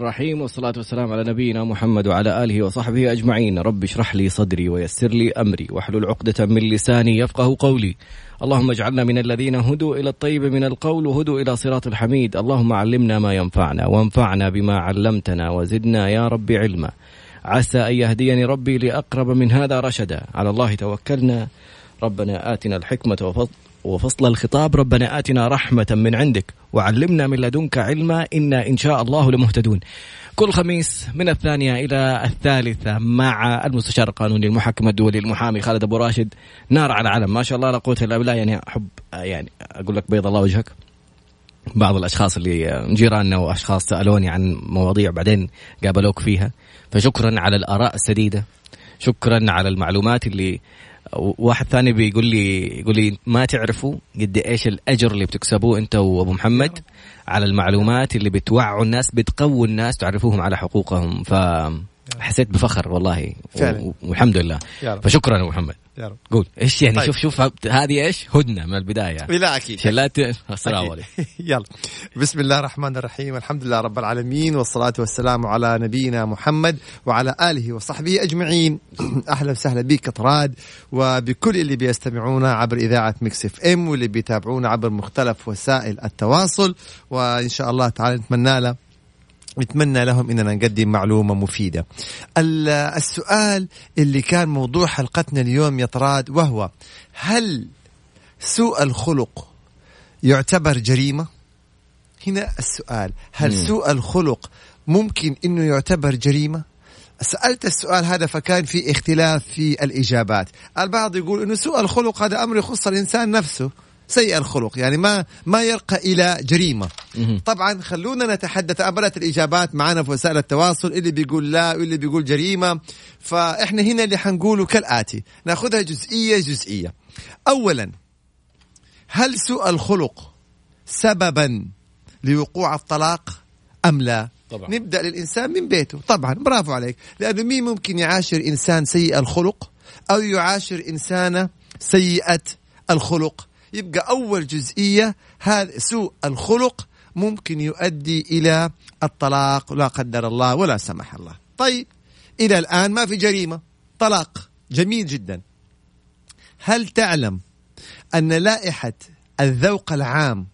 الرحيم والصلاة والسلام على نبينا محمد وعلى آله وصحبه أجمعين. رب اشرح لي صدري ويسر لي أمري واحلل عقدة من لساني يفقه قولي. اللهم اجعلنا من الذين هدوا إلى الطيب من القول وهدوا إلى صراط الحميد. اللهم علمنا ما ينفعنا وانفعنا بما علمتنا وزدنا يا رب علما. عسى أن يهديني ربي لأقرب من هذا رشدا. على الله توكلنا. ربنا آتنا الحكمة وفصل الخطاب ربنا آتنا رحمة من عندك وعلمنا من لدنك علما إنا إن شاء الله لمهتدون. كل خميس من الثانية إلى الثالثة مع المستشار القانوني المحكم الدولي المحامي خالد أبو راشد. نار على علم ما شاء الله لا قوة إلا بالله. يعني أحب يعني أقول لك بيض الله وجهك. بعض الأشخاص اللي جيراننا وأشخاص سألوني عن مواضيع بعدين قابلوك فيها. فشكرا على الآراء السديدة. شكرا على المعلومات اللي واحد ثاني بيقول لي يقول لي ما تعرفوا قد إيش الأجر اللي بتكسبوه أنت وأبو محمد على المعلومات اللي بتوعوا الناس بتقووا الناس تعرفوهم على حقوقهم. فحسيت بفخر والله فعلا. والحمد لله. فشكرا أبو محمد. يا رب. قول إيش يعني؟ طيب. شوف شوف هذه إيش؟ هدنة من البداية. لا أكيد شلات السلام عليكم. يلا. بسم الله الرحمن الرحيم. الحمد لله رب العالمين والصلاة والسلام على نبينا محمد وعلى آله وصحبه أجمعين. أهلا وسهلا بك طراد وبكل اللي بيستمعونا عبر إذاعة مكس إف إم واللي بيتابعونا عبر مختلف وسائل التواصل. وإن شاء الله تعالى نتمنى له نتمنى لهم إننا نقدم معلومة مفيدة. السؤال اللي كان موضوع حلقتنا اليوم يا طراد وهو هل سوء الخلق يعتبر جريمة؟ هنا السؤال، هل مم. سوء الخلق ممكن إنه يعتبر جريمة؟ سألت السؤال هذا فكان في اختلاف في الإجابات البعض يقول أنه سوء الخلق هذا أمر يخص الإنسان نفسه سيء الخلق يعني ما ما يرقى إلى جريمة. طبعا خلونا نتحدث ابرت الإجابات معنا في وسائل التواصل اللي بيقول لا واللي بيقول جريمة. فإحنا هنا اللي حنقوله كالآتي ناخذها جزئية جزئية. اولا هل سوء الخلق سببا لوقوع الطلاق أم لا؟ طبعا. نبدأ للإنسان من بيته. طبعا برافو عليك. لأنه مين ممكن يعاشر إنسان سيء الخلق أو يعاشر انسانه سيئة الخلق؟ يبقى أول جزئية هذا سوء الخلق ممكن يؤدي إلى الطلاق لا قدر الله ولا سمح الله. طيب إلى الآن ما في جريمة. طلاق جميل جدا. هل تعلم أن لائحة الذوق العام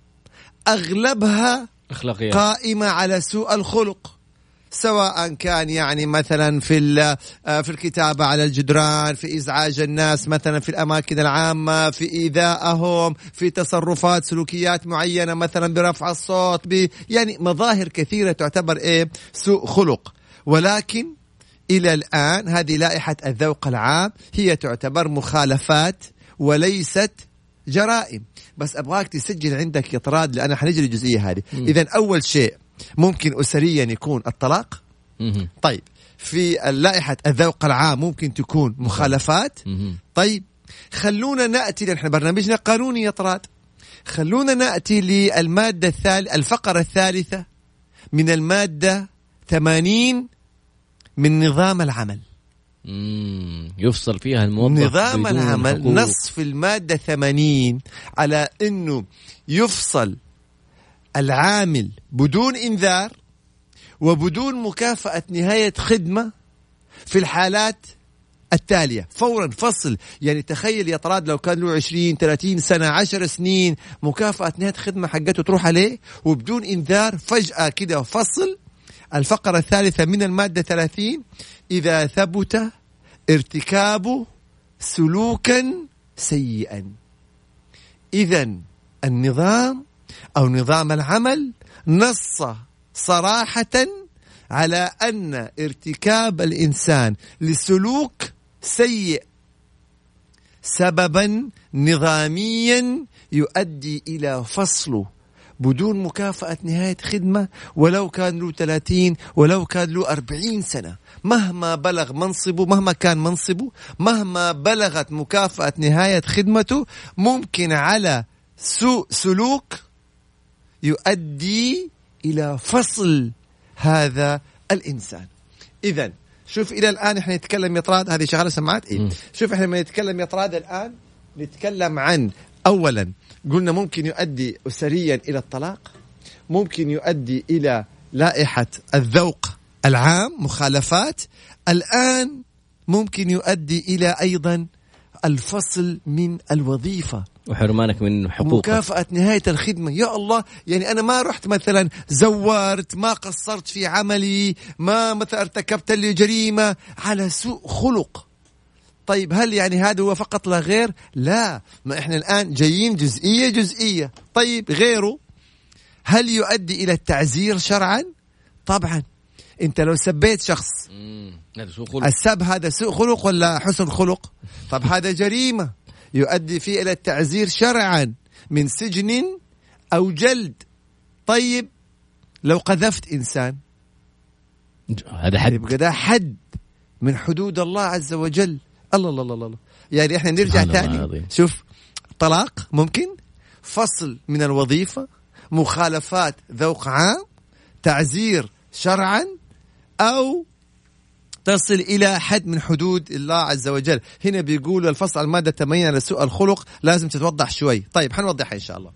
أغلبها أخلاقية. قائمة على سوء الخلق؟ سواء كان يعني مثلا في آه، في الكتابة على الجدران في إزعاج الناس مثلا في الأماكن العامة في إيذائهم في تصرفات سلوكيات معينة مثلا برفع الصوت ب يعني مظاهر كثيرة تعتبر إيه؟ سوء خلق. ولكن إلى الآن هذه لائحة الذوق العام هي تعتبر مخالفات وليست جرائم. بس أبغاك تسجل عندك إطراد لأن حنجي للجزئيه هذه. اذا أول شيء ممكن اسريا يكون الطلاق. طيب في لائحة الذوق العام ممكن تكون مخالفات. طيب خلونا نأتي نحن برنامجنا قانوني يا طراد. خلونا نأتي للمادة الثالثة الفقرة الثالثة من المادة 80 من نظام العمل. يفصل فيها الموظف نظام العمل حقوق. نص في المادة 80 على أنه يفصل العامل بدون إنذار وبدون مكافأة نهاية خدمة في الحالات التالية. فورا فصل. يعني تخيل يا طراد لو كان له 20 30 سنة 10 سنين مكافأة نهاية خدمة حقته تروح عليه وبدون إنذار فجأة كده فصل. الفقرة الثالثة من المادة 30 إذا ثبت ارتكاب سلوكا سيئا. إذا النظام أو نظام العمل نص صراحة على أن ارتكاب الإنسان لسلوك سيء سببا نظاميا يؤدي إلى فصله بدون مكافأة نهاية خدمة ولو كان له 30 ولو كان له 40 سنة. مهما بلغ منصبه مهما كان منصبه مهما بلغت مكافأة نهاية خدمته ممكن على سوء سلوك يؤدي إلى فصل هذا الإنسان. اذا شوف إلى الآن إحنا نتكلم يا طراد هذه شغاله سماعات إيه؟ شوف إحنا لما نتكلم يا طراد الآن نتكلم عن اولا قلنا ممكن يؤدي اسريا إلى الطلاق ممكن يؤدي إلى لائحة الذوق العام مخالفات. الآن ممكن يؤدي إلى أيضا الفصل من الوظيفة. وحرمانك من حقوقك. مكافأة نهاية الخدمة. يا الله يعني أنا ما رحت مثلا زورت ما قصرت في عملي ما مثلا ارتكبت لي جريمة على سوء خلق. طيب هل يعني هذا هو فقط لا غير؟ لا. ما إحنا الآن جايين جزئية جزئية. طيب غيره؟ هل يؤدي إلى التعزير شرعا؟ طبعا. أنت لو سبيت شخص هذا سوء خلق. السب هذا سوء خلق ولا حسن خلق؟ طب هذا جريمة. يؤدي فيه إلى التعزير شرعا من سجن أو جلد طيب لو قذفت إنسان هذا حد يبقى ده حد من حدود الله عز وجل الله الله الله, الله. يعني إحنا نرجع العظيم. شوف طلاق ممكن فصل من الوظيفة مخالفات ذوق عام تعزير شرعا أو تصل إلى حد من حدود الله عز وجل. هنا بيقول الفصل على المادة 8 على سوء الخلق لازم تتوضح شوي. طيب حنوضحها إن شاء الله.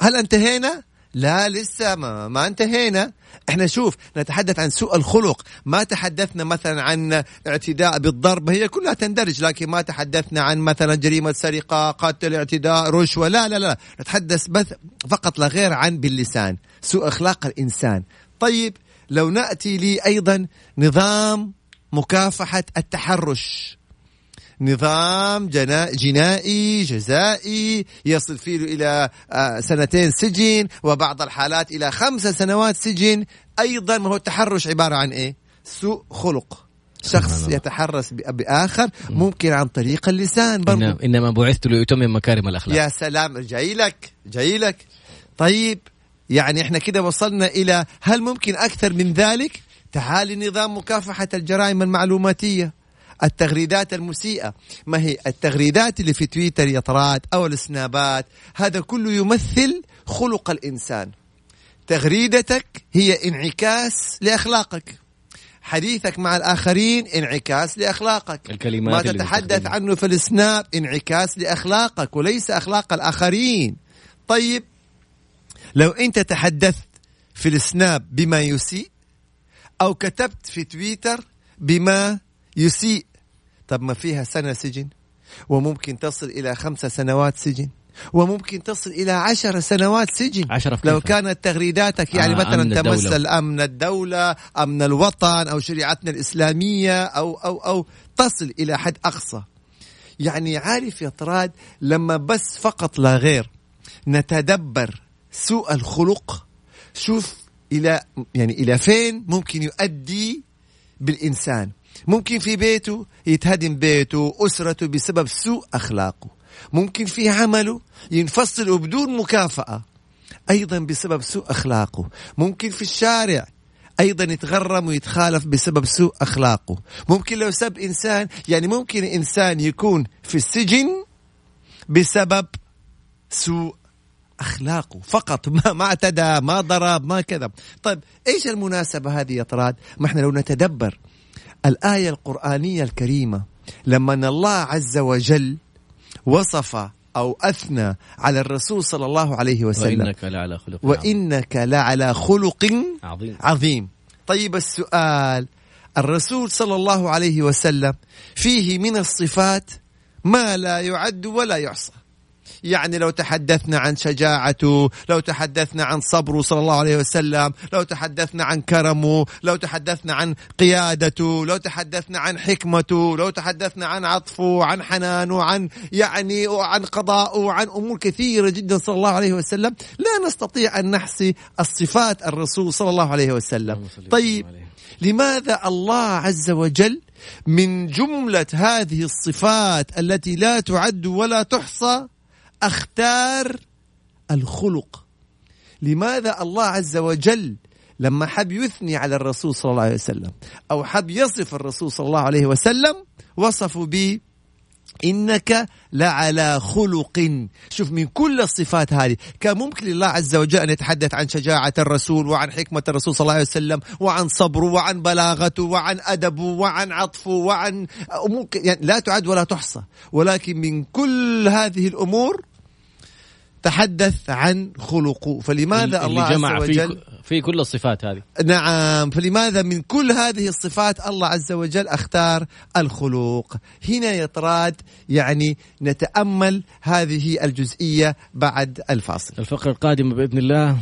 هل انتهينا؟ لا لسه ما, ما انتهينا. إحنا شوف نتحدث عن سوء الخلق. ما تحدثنا مثلا عن اعتداء بالضرب. هي كلها تندرج لكن ما تحدثنا عن مثلا جريمة سرقة قتل اعتداء رشوة. لا لا لا. نتحدث بس فقط لا غير عن باللسان. سوء أخلاق الإنسان. طيب لو نأتي لي أيضا نظام مكافحة التحرش. نظام جنا... جنائي جزائي يصل فيه إلى آه، سنتين سجن وبعض الحالات إلى خمس سنوات سجن. أيضا ما هو التحرش عبارة عن إيه؟ سوء خلق. شخص. يتحرس بآخر ممكن عن طريق اللسان برضو. إنما, إنما بعثت لأتمم مكارم الأخلاق. يا سلام جاي لك جاي لك. طيب يعني إحنا كده وصلنا إلى هل ممكن أكثر من ذلك؟ تعالي نظام مكافحة الجرائم المعلوماتية. التغريدات المسيئة. ما هي؟ التغريدات اللي في تويتر يا طراد أو السنابات. هذا كله يمثل خلق الإنسان. تغريدتك هي انعكاس لأخلاقك. حديثك مع الآخرين انعكاس لأخلاقك. الكلمات ما تتحدث. عنه في السناب انعكاس لأخلاقك وليس أخلاق الآخرين. طيب لو أنت تحدثت في السناب بما يسيء أو كتبت في تويتر بما يسيء طب ما فيها سنة سجن وممكن تصل إلى خمس سنوات سجن وممكن تصل إلى عشر سنوات سجن عشرة في لو. كانت تغريداتك يعني آه، مثلا أمن تمس الدولة. الأمن الدولة أمن الوطن أو شريعتنا الإسلامية أو أو أو تصل إلى حد أقصى يعني عارف يا طراد لما بس فقط لا غير نتدبر سوء الخلق شوف إلى يعني إلى فين ممكن يؤدي بالإنسان؟ ممكن في بيته يتهدم بيته أسرته بسبب سوء أخلاقه. ممكن في عمله ينفصل بدون مكافأة أيضا بسبب سوء أخلاقه. ممكن في الشارع أيضا يتغرم ويتخالف بسبب سوء أخلاقه. ممكن لو سب إنسان يعني ممكن إنسان يكون في السجن بسبب سوء أخلاقه فقط. ما ما اعتدى ما ضرب ما كذا طيب إيش المناسبة هذه يا طراد؟ ما إحنا لو نتدبر. الآية القرآنية الكريمة لما الله عز وجل وصف أو أثنى على الرسول صلى الله عليه وسلم وإنك لعلى خلق. وإنك لعلى خلق عظيم. عظيم. طيب السؤال الرسول صلى الله عليه وسلم فيه من الصفات ما لا يعد ولا يحصى. يعني لو تحدثنا عن شجاعته لو تحدثنا عن صبره صلى الله عليه وسلم لو تحدثنا عن كرمه لو تحدثنا عن قيادته لو تحدثنا عن حكمته لو تحدثنا عن عطفه عن حنانه عن يعني عن قضائه عن أمور كثيرة جدا صلى الله عليه وسلم لا نستطيع أن نحصي الصفات الرسول صلى الله عليه وسلم طيب. لماذا الله عز وجل من جملة هذه الصفات التي لا تعد ولا تحصى أختار الخلق. لماذا الله عز وجل لما حب يثني على الرسول صلى الله عليه وسلم أو حب يصف الرسول صلى الله عليه وسلم وصفوا ب إنك لعلى خلق. شوف من كل الصفات هذه كان ممكن لله عز وجل أن يتحدث عن شجاعة الرسول وعن حكمة الرسول صلى الله عليه وسلم وعن صبره وعن بلاغته وعن أدبه وعن عطفه وعن ك- يعني لا تعد ولا تحصى. ولكن من كل هذه الأمور تحدث عن خلقه فلماذا الله اللي جمع عز وجل في, كل الصفات هذه. نعم فلماذا من كل هذه الصفات الله عز وجل أختار الخلق؟ هنا يا طراد يعني نتأمل هذه الجزئية بعد الفاصل. الفقرة القادمة بإذن الله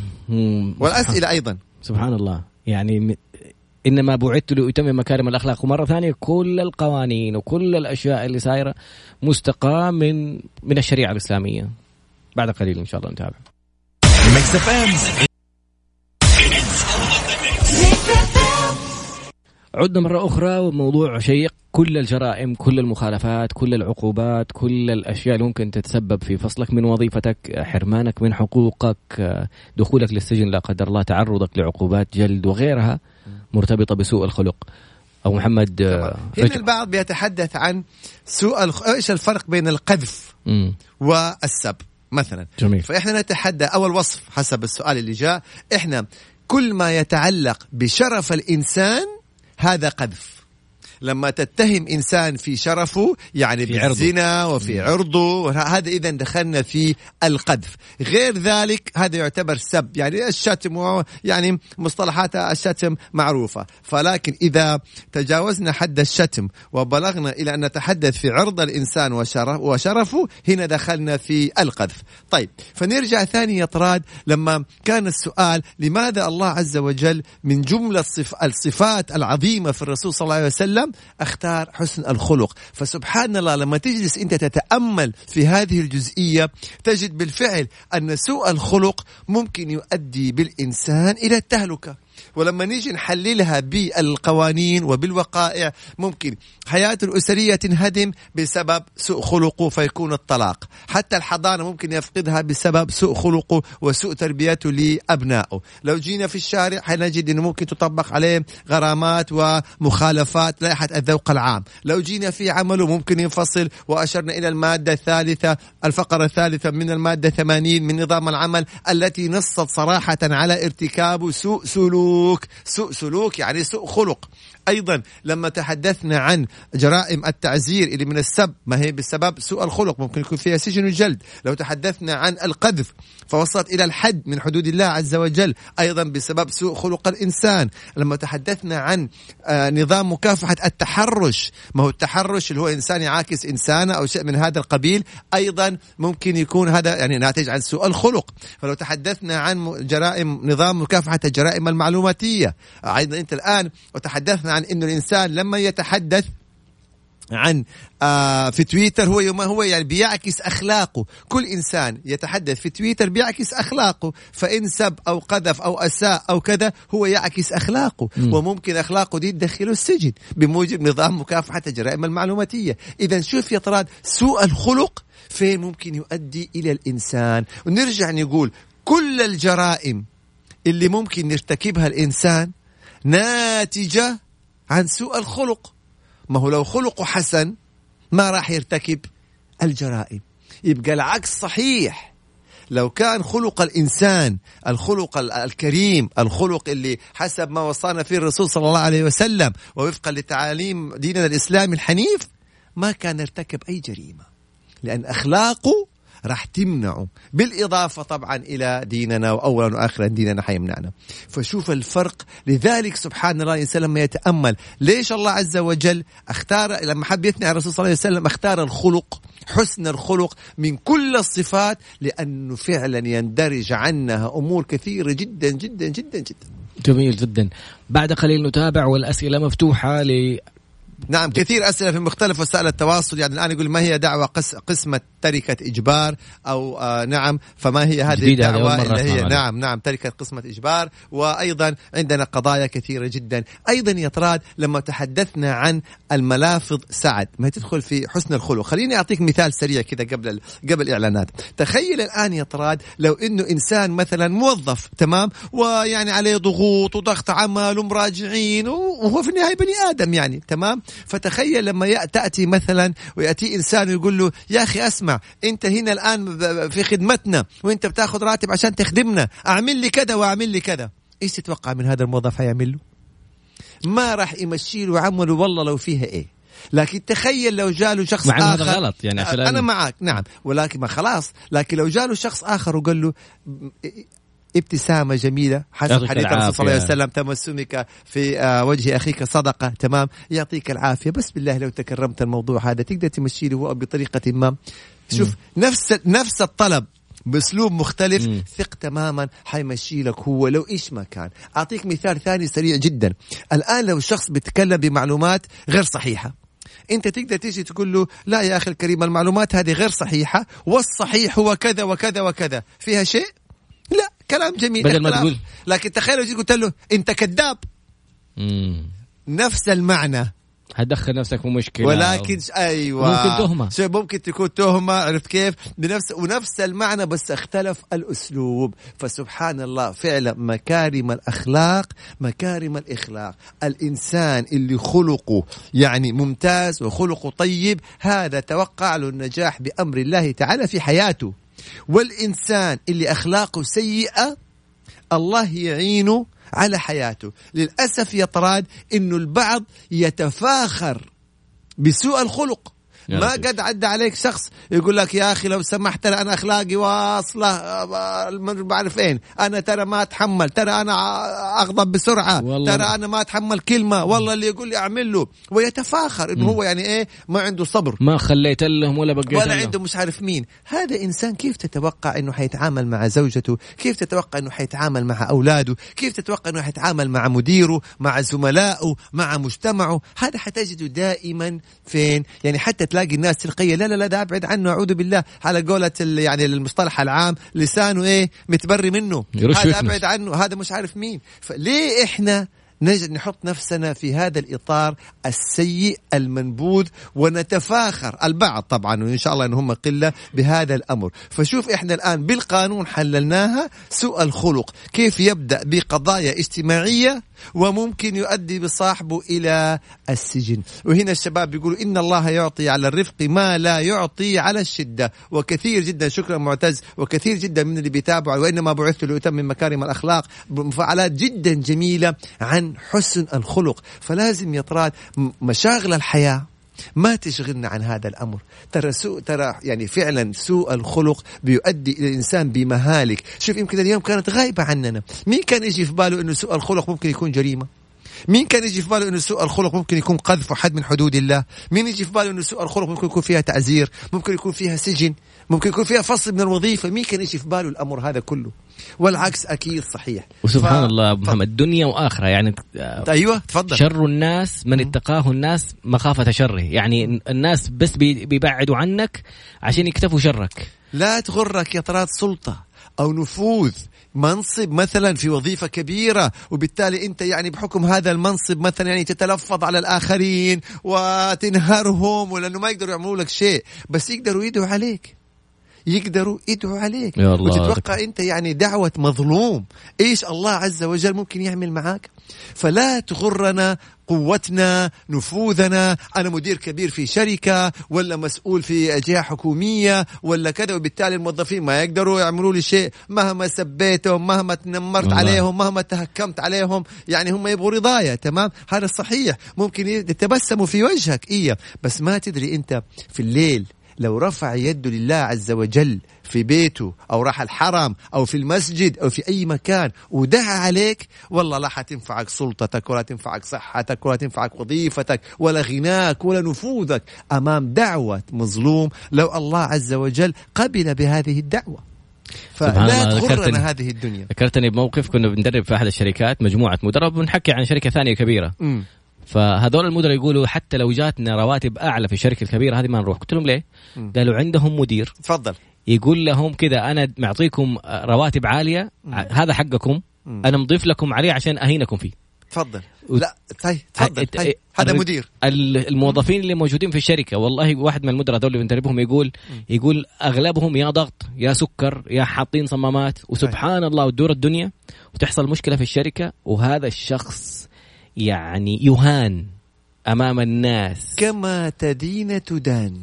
والأسئلة أيضا. سبحان الله. يعني إنما بعثت لأتمم مكارم الأخلاق. ومرة ثانية كل القوانين وكل الأشياء اللي صايرة مستقاة من من الشريعة الإسلامية. بعد قليل إن شاء الله نتابع. عدنا مرة أخرى وموضوع شيق. كل الجرائم كل المخالفات كل العقوبات كل الأشياء اللي ممكن تتسبب في فصلك من وظيفتك حرمانك من حقوقك دخولك للسجن لا قدر الله تعرضك لعقوبات جلد وغيرها مرتبطة بسوء الخلق. أو محمد هنا البعض بيتحدث عن سوء الخ... إيش الفرق بين القذف. والسب؟ مثلا. جميل. فإحنا نتحدى أول وصف حسب السؤال اللي جاء. إحنا كل ما يتعلق بشرف الإنسان هذا قذف. لما تتهم إنسان في شرفه يعني في عرضه. بالزنا وفي عرضه هذا إذا دخلنا في القذف. غير ذلك هذا يعتبر سب. يعني الشتم يعني مصطلحات الشتم معروفة. فلكن إذا تجاوزنا حد الشتم وبلغنا إلى أن نتحدث في عرض الإنسان وشرف وشرفه هنا دخلنا في القذف. طيب فنرجع ثاني يا طراد لما كان السؤال لماذا الله عز وجل من جملة صف الصفات العظيمة في الرسول صلى الله عليه وسلم أختار حسن الخلق. فسبحان الله لما تجلس أنت تتأمل في هذه الجزئية تجد بالفعل أن سوء الخلق ممكن يؤدي بالإنسان إلى التهلكة. ولما نيجي نحللها بالقوانين وبالوقائع ممكن حياته الأسرية تنهدم بسبب سوء خلقه فيكون الطلاق. حتى الحضانة ممكن يفقدها بسبب سوء خلقه وسوء تربيته لأبنائه. لو جينا في الشارع حنجد أنه ممكن تطبق عليه غرامات ومخالفات لائحة الذوق العام. لو جينا في عمله ممكن ينفصل. وأشرنا إلى المادة الثالثة الفقرة الثالثة من المادة 80 من نظام العمل التي نصت صراحة على ارتكاب سوء سلوك. سوء سلوك يعني سوء خلق. أيضا لما تحدثنا عن جرائم التعزير اللي من السب ما هي بسبب سوء الخلق؟ ممكن يكون فيها سجن وجلد. لو تحدثنا عن القذف فوصلت إلى الحد من حدود الله عز وجل أيضا بسبب سوء خلق الإنسان. لما تحدثنا عن آه نظام مكافحة التحرش ما هو التحرش اللي هو إنسان يعاكس إنسانه أو شيء من هذا القبيل أيضا ممكن يكون هذا يعني ناتج عن سوء الخلق. فلو تحدثنا عن جرائم نظام مكافحة الجرائم المعلوماتية أيضا أنت الآن وتحدثنا عن إنه الإنسان لما يتحدث عن آه في تويتر هو ما هو يعني بيعكس أخلاقه. كل إنسان يتحدث في تويتر بيعكس أخلاقه. فإن سب أو قذف أو أساء أو كذا هو يعكس أخلاقه. مم. وممكن أخلاقه دي تدخله السجن بموجب نظام مكافحة الجرائم المعلوماتية. إذا شوف يا طراد سوء الخلق فين ممكن يؤدي إلى الإنسان؟ ونرجع نقول كل الجرائم اللي ممكن يرتكبها الإنسان ناتجة عن سوء الخلق. ما هو لو خلقه حسن ما راح يرتكب الجرائم. يبقى العكس صحيح. لو كان خلق الإنسان الخلق ال- الكريم الخلق اللي حسب ما وصانا فيه الرسول صلى الله عليه وسلم ووفقا لتعاليم ديننا الإسلامي الحنيف ما كان ارتكب أي جريمة. لأن أخلاقه راح تمنعه. بالإضافة طبعا إلى ديننا وأولا وآخرا ديننا حيمنعنا فشوف الفرق. لذلك سبحان الله الإنسان لما يتأمل ليش الله عز وجل اختار لما حب يثني على الرسول صلى الله عليه وسلم اختار الخلق حسن الخلق من كل الصفات لأنه فعلا يندرج عنها أمور كثيرة جدا جدا جدا جدا. جميل جدا. بعد قليل نتابع والأسئلة مفتوحة ل نعم كثير أسئلة في مختلف وسائل التواصل. يعني الآن يقول ما هي دعوة قس قسمة تركة إجبار؟ أو آه نعم فما هي هذه الدعوة اللي هي؟ نعم نعم تركة قسمة إجبار. وأيضا عندنا قضايا كثيرة جدا. أيضا يا طراد لما تحدثنا عن الملافظ سعد. ما تدخل في حسن الخلق خليني أعطيك مثال سريع كذا قبل ال- قبل الإعلانات. تخيل الآن يا طراد لو إنه إنسان مثلا موظف تمام؟ ويعني عليه ضغوط وضغط عمل ومراجعين وهو في النهاية بني آدم يعني تمام؟ فتخيل لما تأتي مثلا ويأتي إنسان ويقول له يا أخي أسمع أنت هنا الآن ب- في خدمتنا وأنت بتاخذ راتب عشان تخدمنا أعمل لي كذا وأعمل لي كذا. إيش تتوقع من هذا الموظف هيعمل له؟ ما راح يمشي له عمله والله لو فيها إيه. لكن تخيل لو جاله شخص مع اخر هذا غلط يعني عشان أنا معك نعم. ولكن ما خلاص. لكن لو جاله شخص آخر وقال له ابتسامة جميلة. حسب حديث الرسول صلى الله عليه. وسلم تمسمك في آه، وجه أخيك صدقة. تمام؟ يعطيك العافية. بس بالله لو تكرمت الموضوع هذا تقدر تمشي له بطريقة ما. شوف نفس نفس الطلب بأسلوب مختلف. مم. ثق تماما حيمشي لك هو لو إيش ما كان. أعطيك مثال ثاني سريع جدا. الآن لو شخص بيتكلم بمعلومات غير صحيحة أنت تقدر تيجي تقول له لا يا أخي الكريم المعلومات هذه غير صحيحة والصحيح هو كذا وكذا وكذا. فيها شيء؟ لا كلام جميل بدل ما. تقول. لكن تخيل لو جيت قلت له أنت كذاب. نفس المعنى هتدخل نفسك في مشكلة ولكن ش- أيوه ممكن تهمة. شو ممكن تكون تهمة عرفت كيف بنفس ونفس المعنى بس اختلف الأسلوب فسبحان الله فعلا مكارم الأخلاق مكارم الإخلاق الإنسان اللي خلقه يعني ممتاز وخلقه طيب هذا توقع له النجاح بأمر الله تعالى في حياته والإنسان اللي أخلاقه سيئة الله يعينه على حياته. للأسف يا طراد إنه البعض يتفاخر بسوء الخلق. ما. قد عدى عليك شخص يقول لك يا أخي لو سمحت ترى أنا أخلاقي واصلة ما بعرف اين أنا ترى ما أتحمل ترى أنا أغضب بسرعة والله. ترى أنا ما أتحمل كلمة. والله اللي يقول لي أعمل له. ويتفاخر إنه هو يعني إيه ما عنده صبر. ما خليت لهم ولا بقيت ولا. عنده مش عارف مين. هذا إنسان كيف تتوقع أنه حيتعامل مع زوجته؟ كيف تتوقع أنه حيتعامل مع أولاده؟ كيف تتوقع أنه حيتعامل مع مديره مع زملائه مع مجتمعه؟ هذا حتجده دائما فين؟ يعني حتى تلاقي الناس تلقيه لا لا لا ده أبعد عنه أعوذ بالله. على قولة يعني المصطلح العام لسانه إيه؟ متبري منه. يرش هذا. أبعد عنه هذا مش عارف مين. فليه إحنا نجد نحط نفسنا في هذا الإطار السيء المنبوذ ونتفاخر؟ البعض طبعا وإن شاء الله أن هم قلة بهذا الأمر. فشوف إحنا الآن بالقانون حللناها سوء الخلق. كيف يبدأ؟ بقضايا اجتماعية وممكن يؤدي بصاحبه إلى السجن. وهنا الشباب بيقولوا إن الله يعطي على الرفق ما لا يعطي على الشدة. وكثير جدا شكرا معتز وكثير جدا من اللي بيتابعوا وإنما بعثت لأتمم مكارم الأخلاق بمفاعلات جدا جميلة عن حسن الخلق. فلازم يطراد مشاغل الحياة. ما تشغلنا عن هذا الأمر. ترى سوء ترى يعني فعلا سوء الخلق بيؤدي إلى الإنسان بمهالك. شوف يمكن اليوم كانت غايبة عننا. مين كان يجي في باله إنه سوء الخلق ممكن يكون جريمة؟ مين كان يجي في باله إنه سوء الخلق ممكن يكون قذف وحد من حدود الله؟ مين يجي في باله إنه سوء الخلق ممكن يكون فيها تعزير؟ ممكن يكون فيها سجن؟ ممكن يكون فيها فصل من الوظيفة مين كان يجي في باله الأمر هذا كله؟ والعكس أكيد صحيح. وسبحان ف- الله أبو محمد دنيا وآخرة يعني أيوه تفضل. شر الناس من اتقاه الناس مخافة شره. يعني الناس بس بي- بيبعدوا عنك عشان يكتفوا شرك. لا تغرك يا طراد سلطة أو نفوذ منصب مثلا في وظيفة كبيرة وبالتالي أنت يعني بحكم هذا المنصب مثلا يعني تتلفظ على الآخرين وتنهرهم ولأنه ما يقدروا يعملوا لك شيء بس يقدروا يدعوا عليك. يقدروا يدعوا عليك. يا الله وتتوقع أنت يعني دعوة مظلوم. إيش الله عز وجل ممكن يعمل معاك؟ فلا تغرنا قوتنا نفوذنا. أنا مدير كبير في شركة ولا مسؤول في جهة حكومية ولا كذا وبالتالي الموظفين ما يقدروا يعملوا لي شيء. مهما سبيتهم مهما تنمرت والله. عليهم مهما تهكمت عليهم يعني هم يبغوا رضايا تمام؟ هذا صحيح. ممكن يتبسموا في وجهك إيه بس ما تدري أنت في الليل لو رفع يده لله عز وجل في بيته أو راح الحرم أو في المسجد أو في أي مكان ودعا عليك والله لا حتنفعك سلطتك ولا تنفعك صحتك ولا تنفعك وظيفتك ولا غناك ولا نفوذك أمام دعوة مظلوم لو الله عز وجل قبل بهذه سبحان فلا. تغرنا هذه الدنيا ذكرتني بموقف كنا بندرب في أحد الشركات مجموعة مدراء بنحكي عن شركة ثانية كبيرة مم. فهذول المدراء يقولوا حتى لو جاتنا رواتب أعلى في الشركة الكبيرة هذه ما نروح. قلت لهم ليه؟ قالوا عندهم مدير تفضل. يقول لهم كذا أنا معطيكم رواتب عالية هذا حقكم. أنا مضيف لكم عليه عشان أهينكم فيه. تفضل. و- لا طيب تفضل. طيب. هذا مدير. ال- الموظفين اللي موجودين في الشركة والله واحد من المدراء هذول اللي بندربهم يقول يقول أغلبهم يا ضغط يا سكر يا حاطين صمامات. وسبحان الله وتدور الدنيا وتحصل مشكلة في الشركة وهذا الشخص يعني يهان أمام الناس. كما تدين تدان.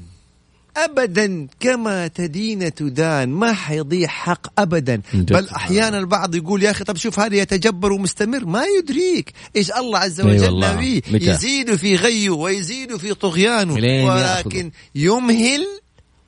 ابدا كما تدين تدان. ما حيضيع حق ابدا. بل أحيانا البعض يقول يا أخي طب شوف هذا يتجبر ومستمر. ما يدريك. إيش الله عز وجل. ناويه؟ يزيد في غيه ويزيد في طغيانه. ولكن يمهل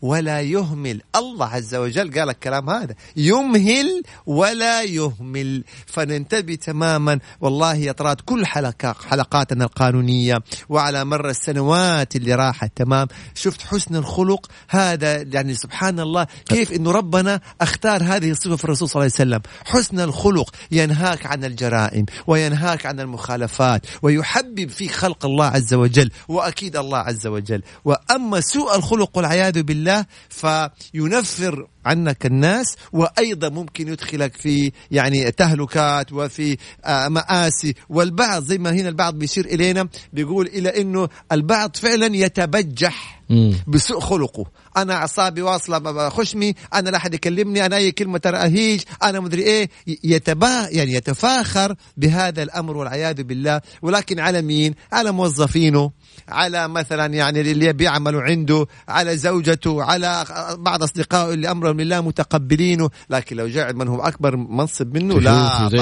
ولا يهمل. الله عز وجل قال الكلام هذا يمهل ولا يهمل. فننتبه تماما والله يا طراد كل حلقات حلقاتنا القانونية وعلى مر السنوات اللي راحت تمام؟ شفت حسن الخلق؟ هذا يعني سبحان الله كيف إنه ربنا اختار هذه الصفة في الرسول صلى الله عليه وسلم. حسن الخلق ينهاك عن الجرائم وينهاك عن المخالفات ويحبب فيك خلق الله عز وجل وأكيد الله عز وجل. وأما سوء الخلق والعياذ بالله فينفر عنك الناس وأيضا ممكن يدخلك في يعني تهلكات وفي آه، مآسي. والبعض زي ما هنا البعض بيشير إلينا بيقول إلى إنه البعض فعلا يتبجح. مم. بسوء خلقه. أنا أعصابي واصلة خشمي أنا لا أحد يكلمني أنا أي كلمة ترى أهيج أنا مدري إيه. يتبا يعني يتفاخر بهذا الأمر والعياذ بالله. ولكن على مين؟ على موظفينه على مثلا يعني اللي بيعملوا عنده على زوجته على بعض أصدقائه اللي أمرهم لله متقبلينه. لكن لو جاء من هو أكبر منصب منه لا زي.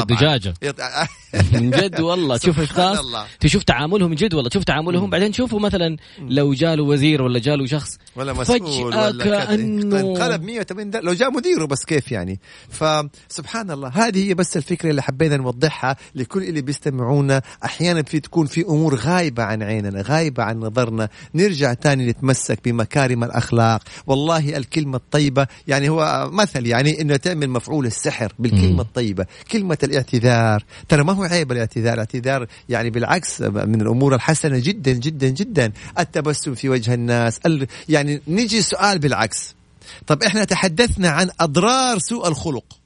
يط- من جد والله. تشوف اشخاص. تشوف تعاملهم من جد والله. تشوف تعاملهم بعدين تشوفوا مثلا لو جاله وزير ولا جاله شخص ولا مسؤول ولا كذا. كأنه انقلب 180 درجة. لو جاء مديره بس كيف يعني؟ فسبحان الله هذه هي بس الفكرة اللي حبينا نوضحها لكل اللي بيستمعونا أحيانا في تكون في أمور غايبة عن عيننا غايبة عن نظرنا. نرجع تاني نتمسك بمكارم الأخلاق. والله الكلمة الطيبة يعني هو مثل يعني إنه تعمل مفعول السحر بالكلمة مم. الطيبة. كلمة الاعتذار. ترى ما هو عيب الاعتذار. الاعتذار يعني بالعكس من الأمور الحسنة جدا جدا جدا. التبسم في وجه الناس. ال- يعني نجي سؤال بالعكس. طب إحنا تحدثنا عن أضرار سوء الخلق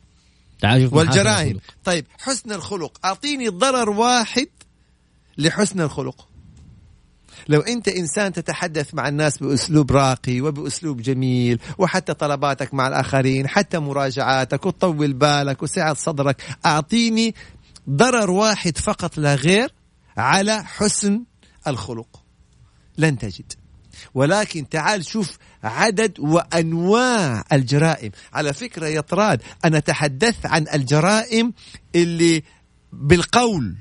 والجرائم. طيب حسن الخلق. أعطيني ضرر واحد لحسن الخلق. لو أنت إنسان تتحدث مع الناس بأسلوب راقي وبأسلوب جميل وحتى طلباتك مع الآخرين حتى مراجعاتك وتطول بالك وسعة صدرك أعطيني ضرر واحد فقط لا غير على حسن الخلق. لن تجد. ولكن تعال شوف عدد وأنواع الجرائم على فكرة يا طراد أنا تحدثت عن الجرائم اللي بالقول.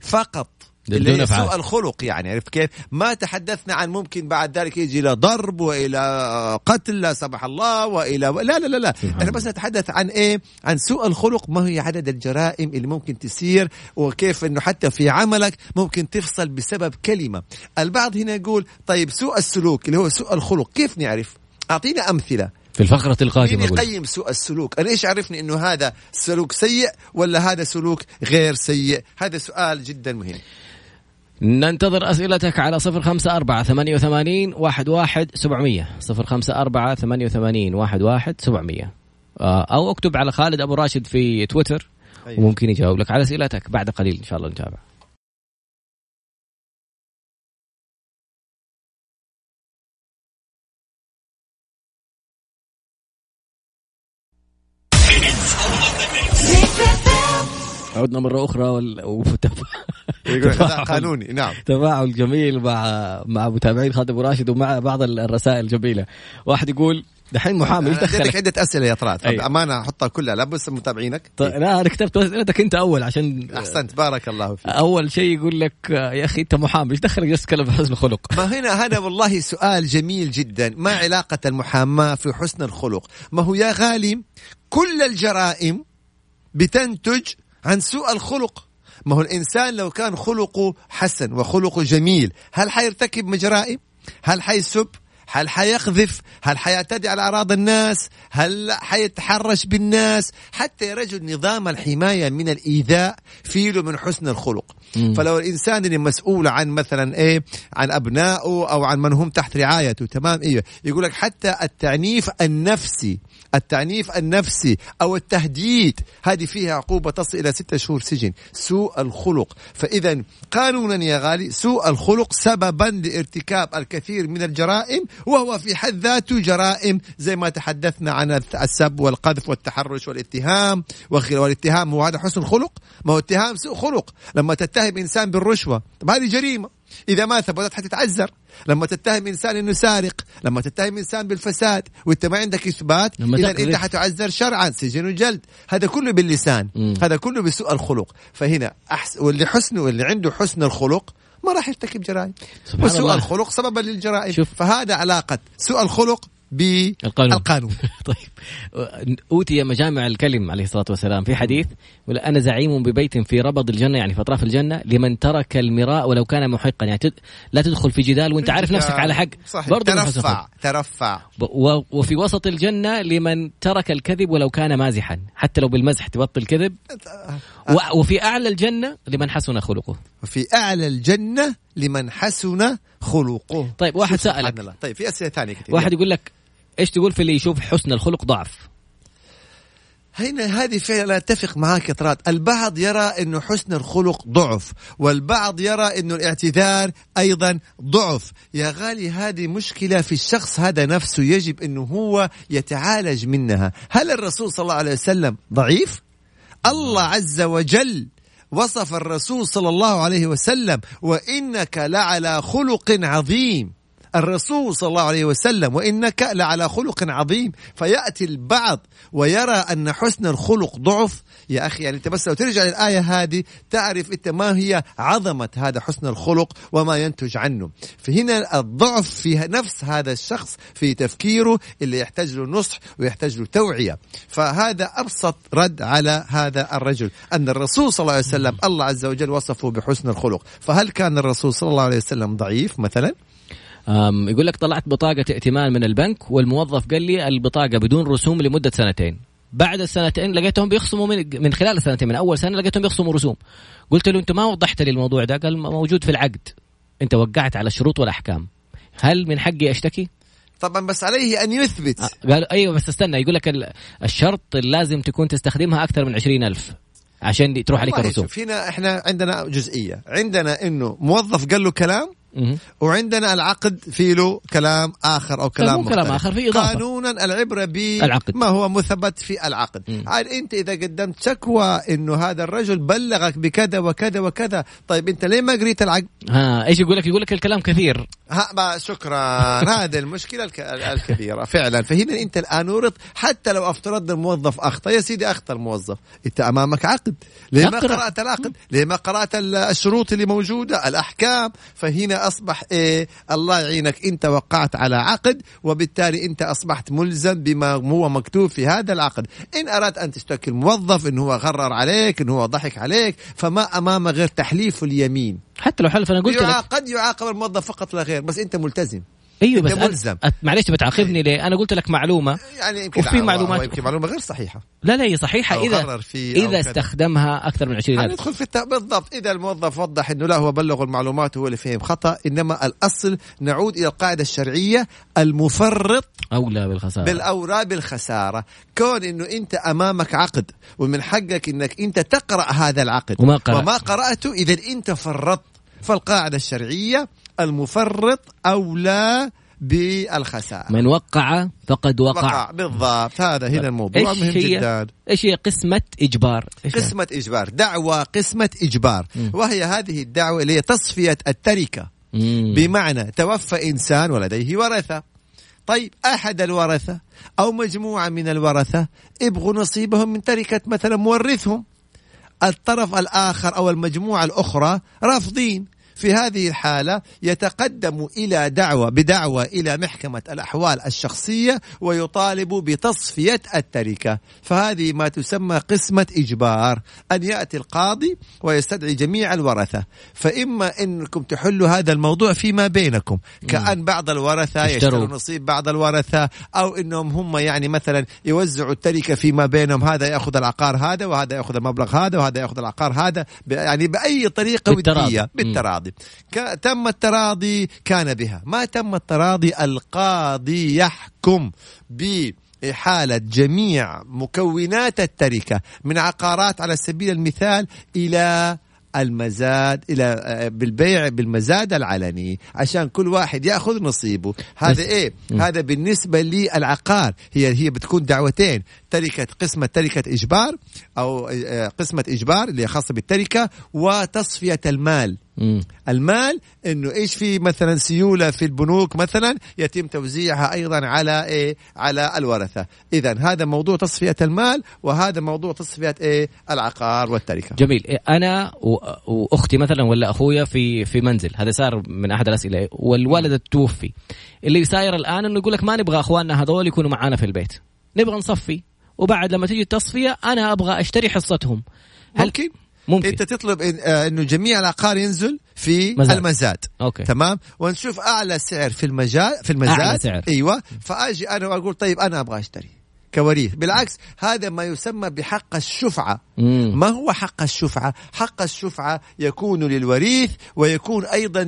فقط اللي هي. سوء الخلق يعني عرفت كيف؟ ما تحدثنا عن ممكن بعد ذلك يجي إلى ضرب وإلى قتل لا سمح الله وإلى لا لا لا لا إحنا بس نتحدث عن إيه؟ عن سوء الخلق ما هي عدد الجرائم اللي ممكن تسير وكيف إنه حتى في عملك ممكن تفصل بسبب كلمة. البعض هنا يقول طيب سوء السلوك اللي هو سوء الخلق كيف نعرف؟ اعطينا أمثلة في الفقرة مين القادمة أقول يقيم سوء السلوك أنا إيش عرفني إنه هذا سلوك سيء ولا هذا سلوك غير سيء هذا سؤال جدا مهم ننتظر أسئلتك على صفر خمسة أربعة ثمانية وثمانين واحد واحد سبعمية. صفر خمسة أربعة ثمانية وثمانين واحد واحد سبعمية. آه، أو اكتب على خالد أبو راشد في تويتر أيوة. وممكن يجاوب لك على أسئلتك بعد قليل إن شاء الله نتابع. عدنا مرة أخرى وال... يقول. قانوني. نعم. تفاعل جميل مع مع متابعين خالد أبو راشد ومع بعض الرسائل الجميلة. واحد يقول دحين محامي إيش دخلك؟ عدة أسئلة يا طراد. فبامانه أحطها كلها لا بس متابعينك. طيب لا أنا كتبت أسئلتك أنت أول عشان أحسنت. بارك الله فيك. أول شيء يقول لك يا أخي أنت محامي إيش دخلك جالس تتكلم في حسن الخلق؟ ما هنا هذا والله سؤال جميل جدا. ما علاقة المحاماة في حسن الخلق؟ ما هو يا غالي كل الجرائم بتنتج عن سوء الخلق. ما هو الإنسان لو كان خلقه حسن وخلقه جميل هل حيرتكب جرائم هل حيسب؟ هل حيقذف؟ هل حيعتدي على أعراض الناس؟ هل حيتحرش بالناس؟ حتى يا رجل نظام الحماية من الإيذاء فيه له من حسن الخلق. مم. فلو الإنسان اللي مسؤول عن مثلا إيه عن أبنائه أو عن من هم تحت رعايته تمام؟ أيوه يقول لك حتى التعنيف النفسي التعنيف النفسي أو التهديد. هذه فيها عقوبة تصل إلى ستة شهور سجن. سوء الخلق. فإذا قانونا يا غالي سوء الخلق سببا لارتكاب الكثير من الجرائم وهو في حد ذاته جرائم زي ما تحدثنا عن السب والقذف والتحرش والاتهام والاتهام هو هذا حسن خلق ما هو اتهام سوء خلق. لما تتهم إنسان بالرشوة. طب هذه جريمة. إذا ما ثبتت حتتعذر لما تتهم إنسان إنه سارق لما تتهم إنسان بالفساد وأنت ما عندك إثبات إذا. أنت حتعذر شرعا سجن وجلد هذا كله باللسان مم. هذا كله بسوء الخلق فهنا أحس واللي حسن واللي عنده حسن الخلق ما راح يرتكب جرائم سبحان وسوء الله. الخلق سببا للجرائم شوف. فهذا علاقة سوء الخلق القانون. بالقانون طيب. أوتي مجامع الكلم عليه الصلاة والسلام في حديث يقول أنا زعيم ببيت في ربض الجنة يعني في أطراف الجنة لمن ترك المراء ولو كان محقا. يعني تد... لا تدخل في جدال وأنت عارف نفسك على حق. صحيح. حسن ترفع. ترفع. و- وفي وسط الجنة لمن ترك الكذب ولو كان مازحا. حتى لو بالمزح تبطل كذب و... وفي أعلى الجنة لمن حسن خلقه. وفي أعلى الجنة لمن حسن خلقه. طيب واحد سألك. طيب في أسئلة ثانية كثير واحد يقول لك إيش تقول في اللي يشوف حسن الخلق ضعف؟ هنا هذه فعلا أتفق معاك يا طراد. البعض يرى انه حسن الخلق ضعف والبعض يرى انه الاعتذار أيضا ضعف. يا غالي هذه مشكلة في الشخص هذا نفسه يجب إنه هو يتعالج منها. هل الرسول صلى الله عليه وسلم ضعيف؟ الله عز وجل وصف الرسول صلى الله عليه وسلم وإنك لعلى خلق عظيم. الرسول صلى الله عليه وسلم وإنك لعلى خلق عظيم. فيأتي البعض ويرى أن حسن الخلق ضعف. يا أخي يعني أنت بس لو ترجع للآية هذه تعرف إنت ما هي عظمة هذا حسن الخلق وما ينتج عنه. فهنا الضعف في نفس هذا الشخص في تفكيره اللي يحتاج له نصح ويحتاج له توعية. فهذا أبسط رد على هذا الرجل أن الرسول صلى الله عليه وسلم الله عز وجل وصفه بحسن الخلق. فهل كان الرسول صلى الله عليه وسلم ضعيف مثلا؟ يقول لك طلعت بطاقة ائتمان من البنك والموظف قال لي البطاقة بدون رسوم لمدة سنتين. بعد السنتين لقيتهم بيخصموا من, من خلال السنتين من أول سنة لقيتهم بيخصموا رسوم. قلت له أنت ما وضحت لي الموضوع ده. قال موجود في العقد. أنت وقعت على الشروط والأحكام. هل من حقي أشتكي؟ طبعا بس عليه أن يثبت. قال أيوة بس استنى. يقول لك ال- الشرط لازم تكون تستخدمها أكثر من عشرين ألف عشان تروح عليك الرسوم. شوف هنا إحنا عندنا جزئية. عندنا إنه موظف قال له كلام. وعندنا العقد في له كلام آخر أو كلام مو كلام مختلف. آخر، في إضافة. قانونا العبرة. بما هو مثبت في العقد. عاد أنت إذا قدمت شكوى إنه هذا الرجل بلغك بكذا وكذا وكذا طيب أنت ليه ما قريت العقد ها إيش يقول لك؟ يقول لك الكلام كثير شكرا. هذه المشكلة الك- الكبيرة. فعلا. فهنا أنت الآن ورط حتى لو أفترضنا الموظف أخطأ. يا سيدي أخطأ الموظف. أنت أمامك عقد. ليه ما اقرأ. قرأت العقد؟ ليه ما قرأت ال- الشروط اللي موجودة؟ الأحكام. فهنا أصبح إيه الله يعينك. أنت وقعت على عقد وبالتالي أنت أصبحت ملزم بما هو مكتوب في هذا العقد. إن اردت أن تشتكي الموظف انه هو غرر عليك انه هو ضحك عليك فما أمامه غير تحليف اليمين. حتى لو حلف أنا قلت يعاق- لك قد يعاقب الموظف فقط لا غير بس أنت ملتزم. أيوه بس ملزم. أت- معلش بتعاقبني ليه؟ أنا قلت لك معلومة. يعني يمكن وفي معلومات- يمكن معلومة غير صحيحة. لا لا هي صحيحة. اذا إذا. استخدمها أكثر من 20000 هندخل في الت... بالضبط. إذا الموظف وضح إنه لا هو بلغ المعلومات هو اللي فهم خطأ. إنما الأصل نعود إلى القاعدة الشرعية المفرط أولى بالخسارة. بالأوراق بالخسارة. كون إنه أنت أمامك عقد ومن حقك إنك أنت تقرأ هذا العقد. وما قرأت. وما قرأته إذا أنت فرطت. فالقاعدة الشرعية المفرط أولى بالخساره من وقع فقد وقع, وقع بالضبط. هذا هنا الموضوع إيش مهم هي؟ جدا. إيش هي قسمة إجبار؟ إيش هي؟ قسمة إجبار. دعوة قسمة إجبار. مم. وهي هذه الدعوة اللي هي تصفية التركة. مم. بمعنى توفى إنسان ولديه ورثة. طيب أحد الورثة أو مجموعة من الورثة يبغوا نصيبهم من تركة مثلا مورثهم. الطرف الآخر أو المجموعة الأخرى رافضين. في هذه الحالة يتقدم إلى دعوة بدعوة إلى محكمة الأحوال الشخصية ويطالب بتصفية التركة فهذه ما تسمى قسمة إجبار أن يأتي القاضي ويستدعي جميع الورثة فإما أنكم تحلوا هذا الموضوع فيما بينكم كأن بعض الورثة يشتروا. نصيب بعض الورثة أو أنهم هم يعني مثلا يوزعوا التركة فيما بينهم هذا يأخذ العقار هذا وهذا يأخذ المبلغ هذا وهذا يأخذ العقار هذا يعني بأي طريقة بالتراضي. ودية. بالتراضي ك- تم التراضي كان بها. ما تم التراضي القاضي يحكم بإحالة جميع مكونات التركة من عقارات على سبيل المثال إلى المزاد إلى آه، بالبيع بالمزاد العلني عشان كل واحد يأخذ نصيبه. هذا إيه. مم. هذا بالنسبة للعقار. هي هي بتكون دعوتين تركة قسمة تركة إجبار أو آه، قسمة إجبار اللي خاصة بالتركة وتصفية المال. مم. المال إنه إيش في مثلا سيولة في البنوك مثلا يتم توزيعها أيضا على إيه؟ على الورثة. اذا هذا موضوع تصفية المال وهذا موضوع تصفية إيه؟ العقار والتركة. جميل. إيه، أنا وأختي مثلا ولا أخويا في في منزل. هذا صار من أحد الأسئلة. والولد توفي. اللي صاير الآن إنه يقول لك ما نبغى أخواننا هذول يكونوا معانا في البيت. نبغى نصفي. وبعد لما تيجي التصفية أنا أبغى أشتري حصتهم. هل ممكن. ممكن انت تطلب إن آه انه جميع العقار ينزل في مزاد. المزاد okay تمام ونشوف أعلى سعر في المجال في المزاد أعلى سعر. أيوه فأجي أنا وأقول طيب أنا أبغى أشتري كوريث بالعكس هذا ما يسمى بحق الشفعة مم. ما هو حق الشفعة؟ حق الشفعة يكون للوريث ويكون أيضا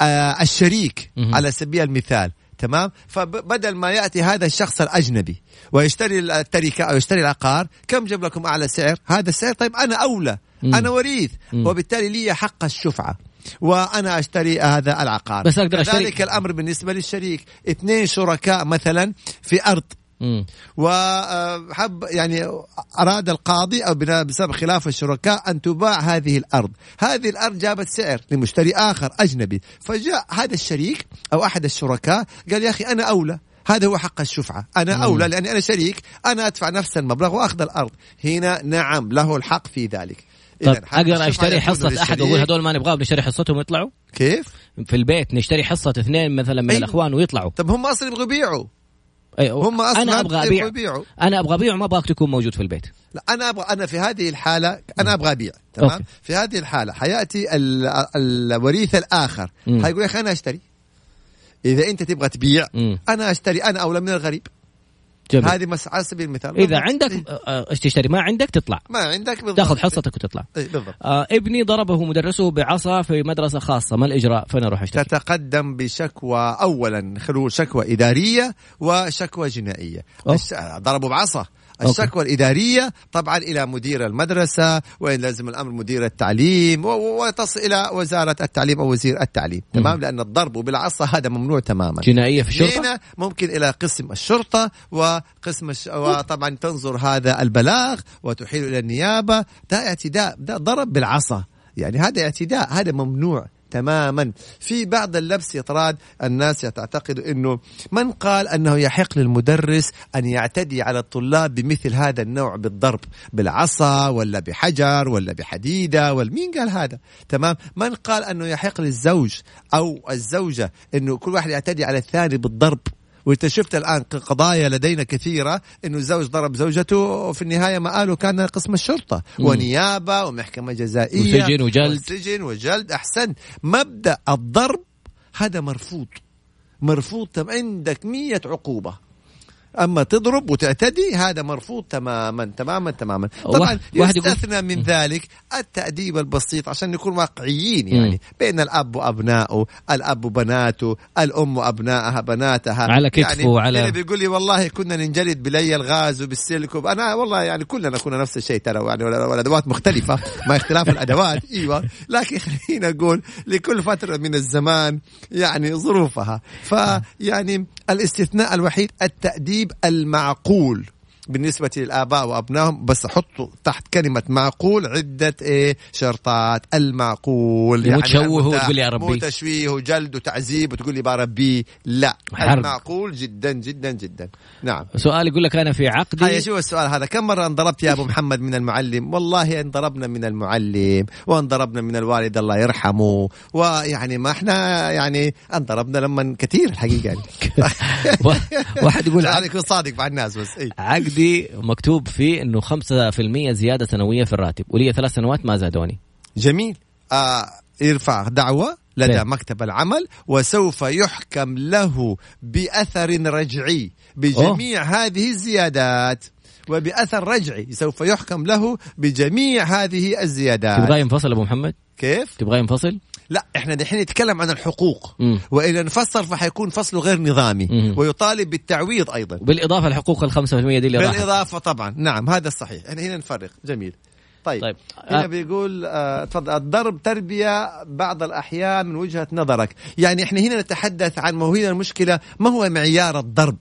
للشريك. على سبيل المثال تمام فبدل ما يأتي هذا الشخص الأجنبي ويشتري التركة أو يشتري العقار كم جاب لكم أعلى سعر هذا السعر طيب أنا أولى مم. أنا وريث مم. وبالتالي لي حق الشفعة وأنا أشتري هذا العقار بس أقدر أشتري- كذلك الأمر بالنسبة للشريك اثنين شركاء مثلا في أرض. وحب يعني أراد القاضي بنا- بسبب خلاف الشركاء أن تباع هذه الأرض. هذه الأرض جابت سعر لمشتري آخر أجنبي. فجاء هذا الشريك أو أحد الشركاء قال يا أخي أنا أولى. هذا هو حق الشفعة. أنا مم. أولى لأني أنا شريك. أنا أدفع نفس المبلغ وأخذ الأرض. هنا نعم له الحق في ذلك. حق أقدر أشتري حصة أحد. وأقول هذول ما نبغاهم نشتري حصتهم ويطلعوا كيف؟ في البيت نشتري حصة اثنين مثلا من أيوة. الأخوان ويطلعوا. طب هم أصلا يبغوا يبيعوا. أيوة. هم أصلا أنا أبغى أبيع يبيعوا أنا أبغى أبيع وما أبغاك تكون موجود في البيت لا أنا أبغى أنا في هذه الحالة أنا أبغى أبيع تمام أوكي. في هذه الحالة حيأتي ال- الوريث الآخر مم. حيقول يا أخي أنا أشتري إذا أنت تبغى تبيع مم. أنا أشتري أنا أولى من الغريب جميل. هذه مس على سبيل المثال. إذا بالضبط. عندك. آه، إيش تشتري ما عندك تطلع. ما عندك بالضبط. تاخذ حصتك وتطلع. إيه بالضبط. آه ابني ضربه مدرسه بعصا في مدرسة خاصة. ما الإجراء؟ فين أروح اشتكي تتقدم بشكوى اولا خلو شكوى إدارية وشكوى جنائية. أوه. الش... ضربوا بعصا. الشكوى الإدارية طبعا إلى مدير المدرسة وإن لازم الأمر مدير التعليم وتصل إلى وزارة التعليم أو وزير التعليم. تمام؟ لأن الضرب بالعصا هذا ممنوع تماما. جنائية في الشرطة؟ هنا ممكن إلى قسم الشرطة وقسم الش... وطبعا تنظر هذا البلاغ وتحيل إلى النيابة. ده اعتداء ده ضرب بالعصا. يعني هذا اعتداء هذا ممنوع. تماما. في بعض اللبس يطراد الناس تعتقد إنه من قال أنه يحق للمدرس أن يعتدي على الطلاب بمثل هذا النوع بالضرب بالعصا ولا بحجر ولا بحديدة ولا مين قال هذا؟ تمام؟ من قال أنه يحق للزوج أو الزوجة إنه كل واحد يعتدي على الثاني بالضرب؟ وانت شفت الآن قضايا لدينا كثيرة إنه الزوج ضرب زوجته وفي النهاية ما قالوا كان قسم الشرطة. مم. ونيابة ومحكمة جزائية. وسجن وجلد. وسجن وجلد. احسنت مبدأ الضرب هذا مرفوض. مرفوض تم عندك مية عقوبة. أما تضرب وتعتدي هذا مرفوض تماما تماما تماما. طبعا يستثنى من ذلك التأديب البسيط عشان نكون واقعيين يعني. بين الأب وأبنائه الأب وبناته الأم وأبنائها بناتها. على كتفه يعني وعلى- هنا بيقول لي والله كنا ننجلد بلي الغاز وبالسلك وب... أنا والله يعني كلنا كنا نفس الشيء ترى يعني والأدوات مختلفة مع اختلاف الأدوات أيوة. لكن خلينا نقول لكل فترة من الزمان يعني ظروفها. فيعني الاستثناء الوحيد التأديب المعقول. بالنسبة للآباء وأبنائهم بس حطوا تحت كلمة معقول عدة إيه؟ شرطات. المعقول. مو تشوه مو- وتقول لي أربيه. مو تشويه وجلد وتعذيب وتقول لي بربيه لا. حرب. المعقول جدا جدا جدا. نعم. سؤال يقول لك أنا في هيا عقدي شو السؤال هذا؟ كم مرة انضربت يا أبو محمد من المعلم؟ والله انضربنا من المعلم وانضربنا من الوالد الله يرحمه. ويعني ما إحنا يعني انضربنا لما كثير الحقيقة. يعني واحد يقول عقد- يكون صادق مع الناس بس إيه. عقدي مكتوب فيه إنه 5% زيادة سنوية في الراتب ولي ثلاث سنوات ما زادوني. جميل. آه يرفع دعوة لدى طيب. مكتب العمل وسوف يحكم له بأثر رجعي بجميع هذه الزيادات. وبأثر رجعي سوف يحكم له بجميع هذه الزيادات. تبغاه ينفصل أبو محمد؟ كيف؟ تبغاه ينفصل لا إحنا دحين نتكلم عن الحقوق. وإذا انفصل فحيكون فصله غير نظامي. مم. ويطالب بالتعويض أيضا. وبالاضافه الحقوق ال 5% دي اللي راحت. بالإضافة طبعا. نعم هذا الصحيح. إحنا هنا نفرق. جميل. طيب, طيب. هنا آه. بيقول آه، تفضل. الضرب تربية بعض الأحيان من وجهة نظرك. يعني إحنا هنا نتحدث عن ما هو هنا المشكلة. ما هو معيار الضرب؟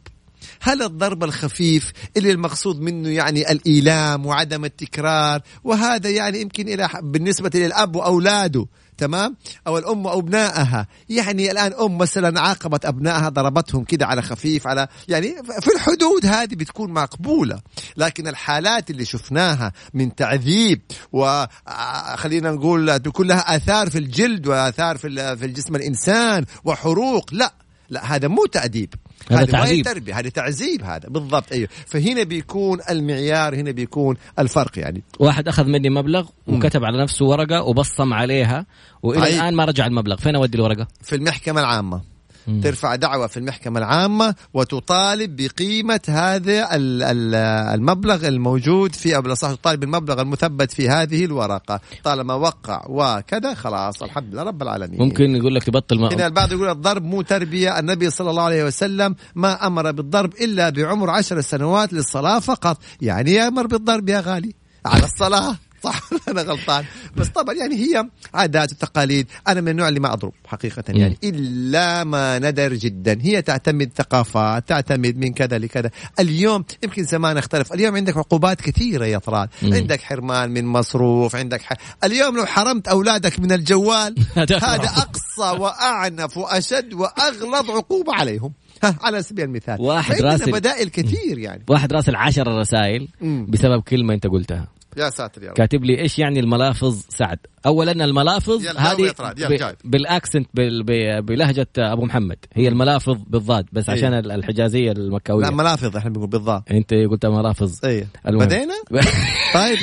هل الضرب الخفيف اللي المقصود منه يعني الإيلام وعدم التكرار وهذا يعني يمكن إلى بالنسبة للأب وأولاده تمام؟ أو الأم وأبنائها. يعني الآن أم مثلا عاقبت أبنائها ضربتهم كده على خفيف على يعني في الحدود هذه بتكون مقبولة. لكن الحالات اللي شفناها من تعذيب وخلينا نقول تكون لها آثار في الجلد وآثار في في الجسم الإنسان وحروق لا لا هذا مو تأديب. هذا تعذيب. تربيه هذا تعذيب هذا. بالضبط أيوه. فهنا بيكون المعيار هنا بيكون الفرق يعني. واحد أخذ مني مبلغ وكتب على نفسه ورقة وبصم عليها وإلى طيب. الآن ما رجع المبلغ. فين أودي الورقة؟ في المحكمة العامة. ترفع دعوة في المحكمة العامة وتطالب بقيمة هذا ال- ال- المبلغ الموجود في أو بالأصح تطالب بالمبلغ المثبت في هذه الورقة. طالما وقع وكذا خلاص الحمد لله رب العالمين. ممكن يقول لك هنا ما البعض يقول الضرب مو تربية. النبي صلى الله عليه وسلم ما أمر بالضرب إلا بعمر عشر سنوات للصلاة فقط. يعني يأمر بالضرب يا غالي. على الصلاة. صح؟ أنا غلطان. بس طبعا يعني هي عادات وتقاليد. أنا من النوع اللي ما أضرب حقيقة يعني. إلا ما ندر جدا. هي تعتمد ثقافات تعتمد من كذا لكذا. اليوم يمكن زمان اختلف. اليوم عندك عقوبات كثيرة يا مم. عندك حرمان من مصروف عندك ح... اليوم لو حرمت أولادك من الجوال هذا أقصى وأعنف وأشد وأغلظ عقوبة عليهم. ها على سبيل المثال. واحد راسل- بدائل كثير يعني. واحد راسل عشر رسائل. بسبب كلمة أنت قلتها. يا ساتر يا رب. كاتب لي إيش يعني الملافظ سعد؟ اولا الملافظ هذه ب-. بالأكسنت بال- ب- بلهجة أبو محمد. هي الملافظ بالضاد بس إيه. عشان ال- الحجازية المكاوية. لا ملافظ إحنا بنقول بالضبط أنت قلت ملافظ. إيه. بدينا؟ طيب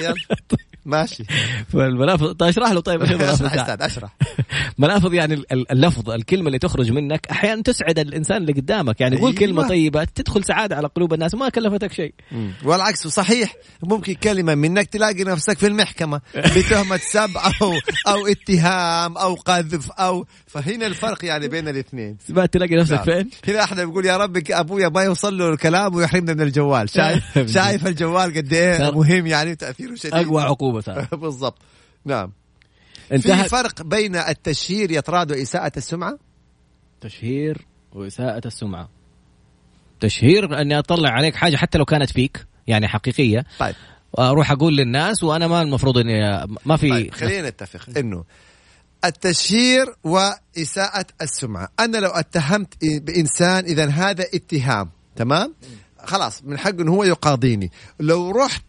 يلا. ماشي. فالملافظ طيب اشرح له طيب إيش الملافظ اشرح اشرح. ملافظ يعني ال- ال- اللفظ الكلمة اللي تخرج منك أحيانا تسعد الإنسان اللي قدامك. يعني قول أيوة. كلمة طيبة تدخل سعادة على قلوب الناس وما كلفتك شيء. والعكس صحيح. ممكن كلمة منك تلاقي نفسك في المحكمة بتهمة سب أو أو اتهام أو قذف أو فهنا الفرق يعني بين الاثنين. ما تلاقي نفسك نعم. فين؟ هنا أحنا بنقول يا رب ابويا ما يوصل له الكلام ويحرمنا من الجوال. شايف شايف الجوال قد إيه مهم يعني تأثيره شديد. أقوى عقوبة. صار بالضبط. نعم. في انتهى فرق بين التشهير يطراد واساءة السمعة؟ تشهير وإساءة السمعة. تشهير أني أطلع عليك حاجة حتى لو كانت فيك يعني حقيقية. طيب. وأروح أقول للناس وأنا ما المفروض اني ما في طيب خلينا نتفق إنه التشهير وإساءة السمعة. أنا لو اتهمت بإنسان إذا هذا اتهام تمام؟ خلاص من حقه إنه هو يقاضيني. لو رحت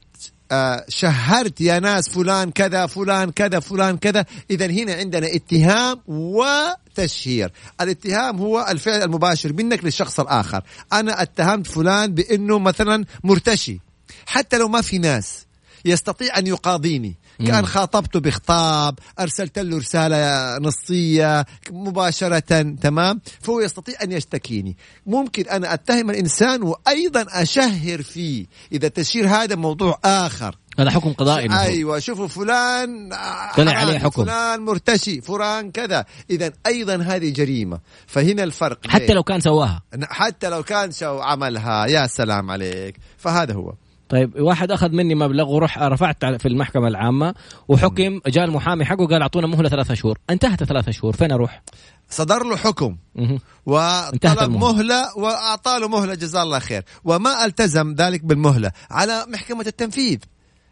شهرت يا ناس فلان كذا فلان كذا فلان كذا. إذا هنا عندنا اتهام وتشهير. الاتهام هو الفعل المباشر منك للشخص الآخر. أنا اتهمت فلان بأنه مثلا مرتشي. حتى لو ما في ناس يستطيع أن يقاضيني. كان خاطبته بخطاب أرسلت له رسالة نصية مباشرة تمام؟ فهو يستطيع أن يشتكيني. ممكن أنا أتهم الإنسان وأيضا أشهر فيه. إذا التشهير هذا موضوع آخر. هذا حكم قضائي. أيوه شوفوا فلان طلع عليه حكم. فلان مرتشي فلان كذا. اذا أيضا هذه جريمة. فهنا الفرق حتى لو كان سواها. حتى لو كان شو عملها. يا سلام عليك. فهذا هو. طيب واحد أخذ مني مبلغ وروح رفعت في المحكمة العامة وحكم جاء المحامي حقه قال أعطونا مهلة ثلاثة شهور انتهت ثلاثة شهور فين أروح؟ صدر له حكم. وطلب. مهلة وأعطى له مهلة جزاه الله خير وما التزم ذلك بالمهلة على محكمة التنفيذ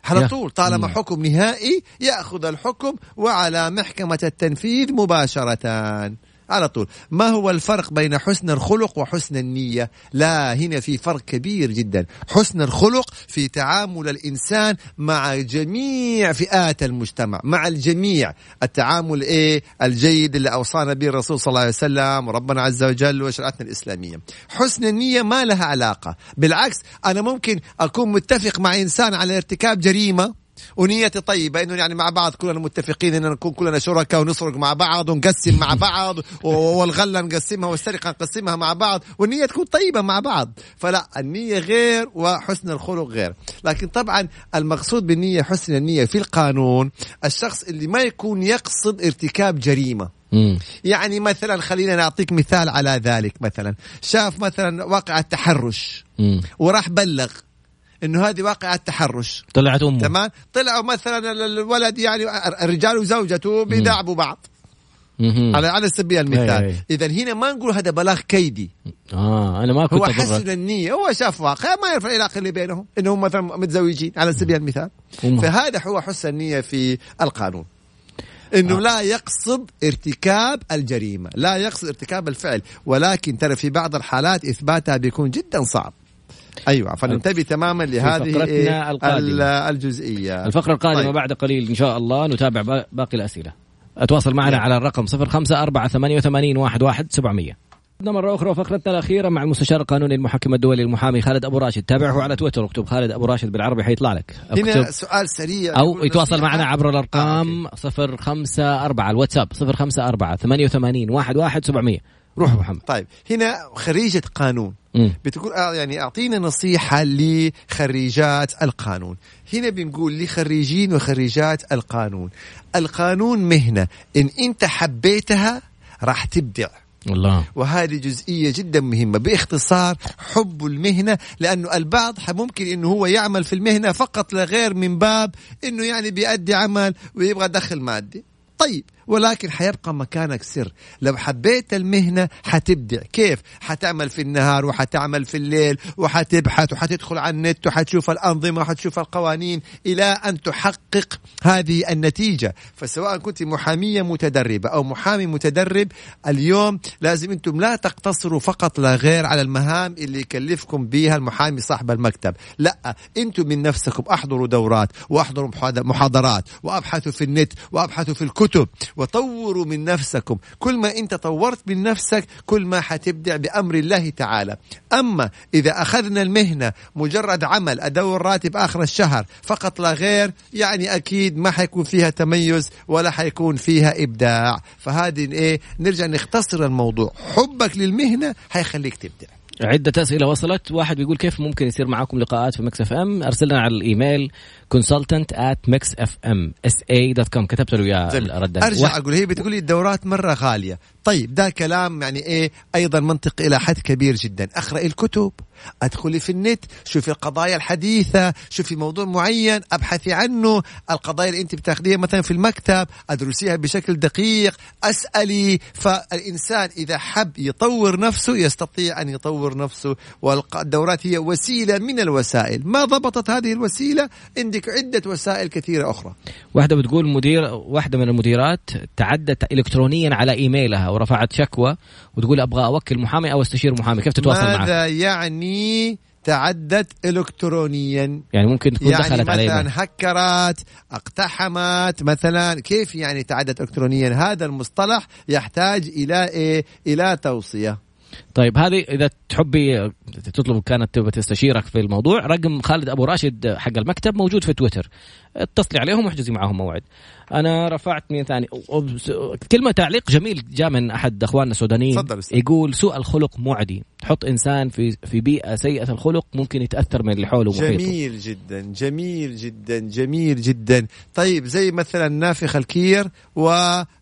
على. طول طالما. حكم نهائي يأخذ الحكم وعلى محكمة التنفيذ مباشرة على طول. ما هو الفرق بين حسن الخلق وحسن النية؟ لا هنا في فرق كبير جدا. حسن الخلق في تعامل الإنسان مع جميع فئات المجتمع مع الجميع. التعامل إيه؟ الجيد اللي أوصانا به الرسول صلى الله عليه وسلم وربنا عز وجل وشريعتنا الإسلامية. حسن النية ما لها علاقة. بالعكس أنا ممكن أكون متفق مع إنسان على ارتكاب جريمة ونيتي طيبة إنه يعني مع بعض كلنا متفقين إن نكون كلنا شركاء ونسرق مع بعض ونقسم مع بعض و- والغلة نقسمها والسرقة نقسمها مع بعض والنية تكون طيبة مع بعض فلا النية غير وحسن الخلق غير لكن طبعا المقصود بالنية حسن النية في القانون الشخص اللي ما يكون يقصد ارتكاب جريمة مم. يعني مثلا خلينا نعطيك مثال على ذلك مثلا شاف مثلا واقعة تحرش. وراح بلغ إنه هذه واقعة تحرش طلعت أمه تمام طلعوا مثلا ال- الولد يعني الرجال وزوجته بيداعبوا بعض. على على سبيل المثال. اذا هنا ما نقول هذا بلاغ كيدي آه أنا ما كنت هو. حسن النية هو شاف واقع ما يعرف العلاقة اللي بينهم إنهم مثلا متزوجين على سبيل المثال. فهذا هو حسن النية في القانون إنه آه. لا يقصد ارتكاب الجريمة لا يقصد ارتكاب الفعل ولكن ترى في بعض الحالات إثباتها بيكون جدا صعب أيوه فننتبه تماما لهذه إيه الجزئية. الفقرة القادمة طيب. بعد قليل إن شاء الله نتابع باقي الأسئلة. أتواصل معنا على الرقم 05488 700 مرة أخرى فقرتنا الأخيرة مع المستشار القانوني المحكم الدولي المحامي خالد أبو راشد. تابعه على تويتر اكتب خالد أبو راشد بالعربي حيطلع لك. هنا سؤال سريع. أو يتواصل معنا عبر الأرقام آه 054 الواتساب 054 88 11 700 روح محمد. طيب هنا خريجة قانون. بتقول آه، يعني أعطينا نصيحة لخريجات القانون. هنا بنقول لخريجين وخريجات القانون. القانون مهنة. إن أنت حبيتها راح تبدع. الله. وهذه جزئية جدا مهمة. باختصار حب المهنة لأنه البعض ممكن أنه هو يعمل في المهنة فقط لغير من باب أنه يعني بيأدي عمل ويبغى دخل مادي. طيب ولكن حيبقى مكانك سر. لو حبيت المهنة حتبدع. كيف؟ حتعمل في النهار وحتعمل في الليل وحتبحث وحتدخل على النت وحتشوف الأنظمة وحتشوف القوانين إلى أن تحقق هذه النتيجة. فسواء كنت محامية متدربة أو محامي متدرب اليوم لازم أنتم لا تقتصروا فقط لا غير على المهام اللي يكلفكم بها المحامي صاحب المكتب. لا أنتم من نفسكم. أحضروا دورات وأحضروا محاضرات وأبحثوا في النت وأبحثوا في الكتب وطوروا من نفسكم. كل ما انت طورت من نفسك كل ما حتبدع بأمر الله تعالى. أما إذا أخذنا المهنة مجرد عمل ادور راتب آخر الشهر فقط لا غير يعني أكيد ما حيكون فيها تميز ولا حيكون فيها إبداع. فهذه إيه؟ نرجع نختصر الموضوع. حبك للمهنة حيخليك تبدع. عدة أسئلة وصلت. واحد بيقول كيف ممكن يصير معاكم لقاءات في مكس إف إم؟ ارسلنا على الإيميل consultant at mixfmsa.com كتبت له يا رد أرجع واحد. أقول هي بتقول لي الدورات مرة غالية. طيب ده كلام يعني إيه أيضا منطق إلى حد كبير جدا. أقرأ الكتب ادخلي في النت شوفي القضايا الحديثة شوفي موضوع معين ابحثي عنه. القضايا اللي أنت بتاخذيها مثلا في المكتب أدرسيها بشكل دقيق أسألي. فالإنسان إذا حب يطور نفسه يستطيع أن يطور نفسه. والدورات هي وسيلة من الوسائل. ما ضبطت هذه الوسيلة؟ عندك عدة وسائل كثيرة أخرى. واحدة بتقول مدير واحدة من المديرات تعدت الكترونيا على إيميلها. ورفعت شكوى وتقول أبغى أوكل محامي أو أستشير محامي. كيف تتواصل معك؟ ماذا يعني تعدت الكترونيا؟ يعني ممكن تكون يعني دخلت مثلا علينا. هكرت اقتحمت مثلا كيف يعني تعدت الكترونيا؟ هذا المصطلح يحتاج إلى إيه؟ إلى توصية. طيب هذه إذا تحبي تطلب كانت تبغى تستشيرك في الموضوع. رقم خالد أبو راشد حق المكتب موجود في تويتر. اتصلي عليهم واحجزي معهم موعد. أنا رفعت مين ثاني كلمة تعليق جميل. جاء من أحد إخواننا السودانيين. يقول سوء الخلق معدي. تحط إنسان في في بيئة سيئة الخلق ممكن يتأثر من اللي حوله ومحيطه جميل جدا جميل جدا جميل جدا. طيب زي مثلا نافخ الكير و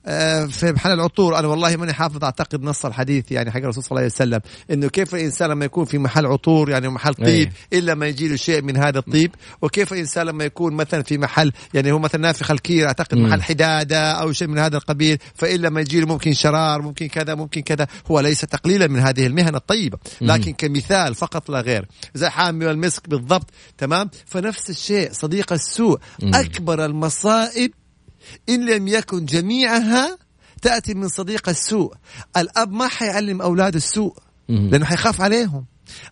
آه، في محل العطور. أنا والله ماني حافظ أعتقد نص الحديث يعني حق الرسول صلى الله عليه وسلم. إنه كيف الإنسان لما يكون في محل عطور يعني محل طيب أيه. إلا ما يجي له شيء من هذا الطيب وكيف الإنسان لما يكون مثلا في محل يعني هو مثلا نافخ الكير أعتقد. محل حدادة أو شيء من هذا القبيل فإلا ما يجي له ممكن شرار ممكن كذا ممكن كذا هو ليس تقليلا من هذه المهن الطيبة لكن. كمثال فقط لا غير زي حامي والمسك بالضبط تمام فنفس الشيء صديق السوء. أكبر المصائب إن لم يكن جميعها تأتي من صديق السوء الأب ما حيعلم أولاد السوء لأنه حيخاف عليهم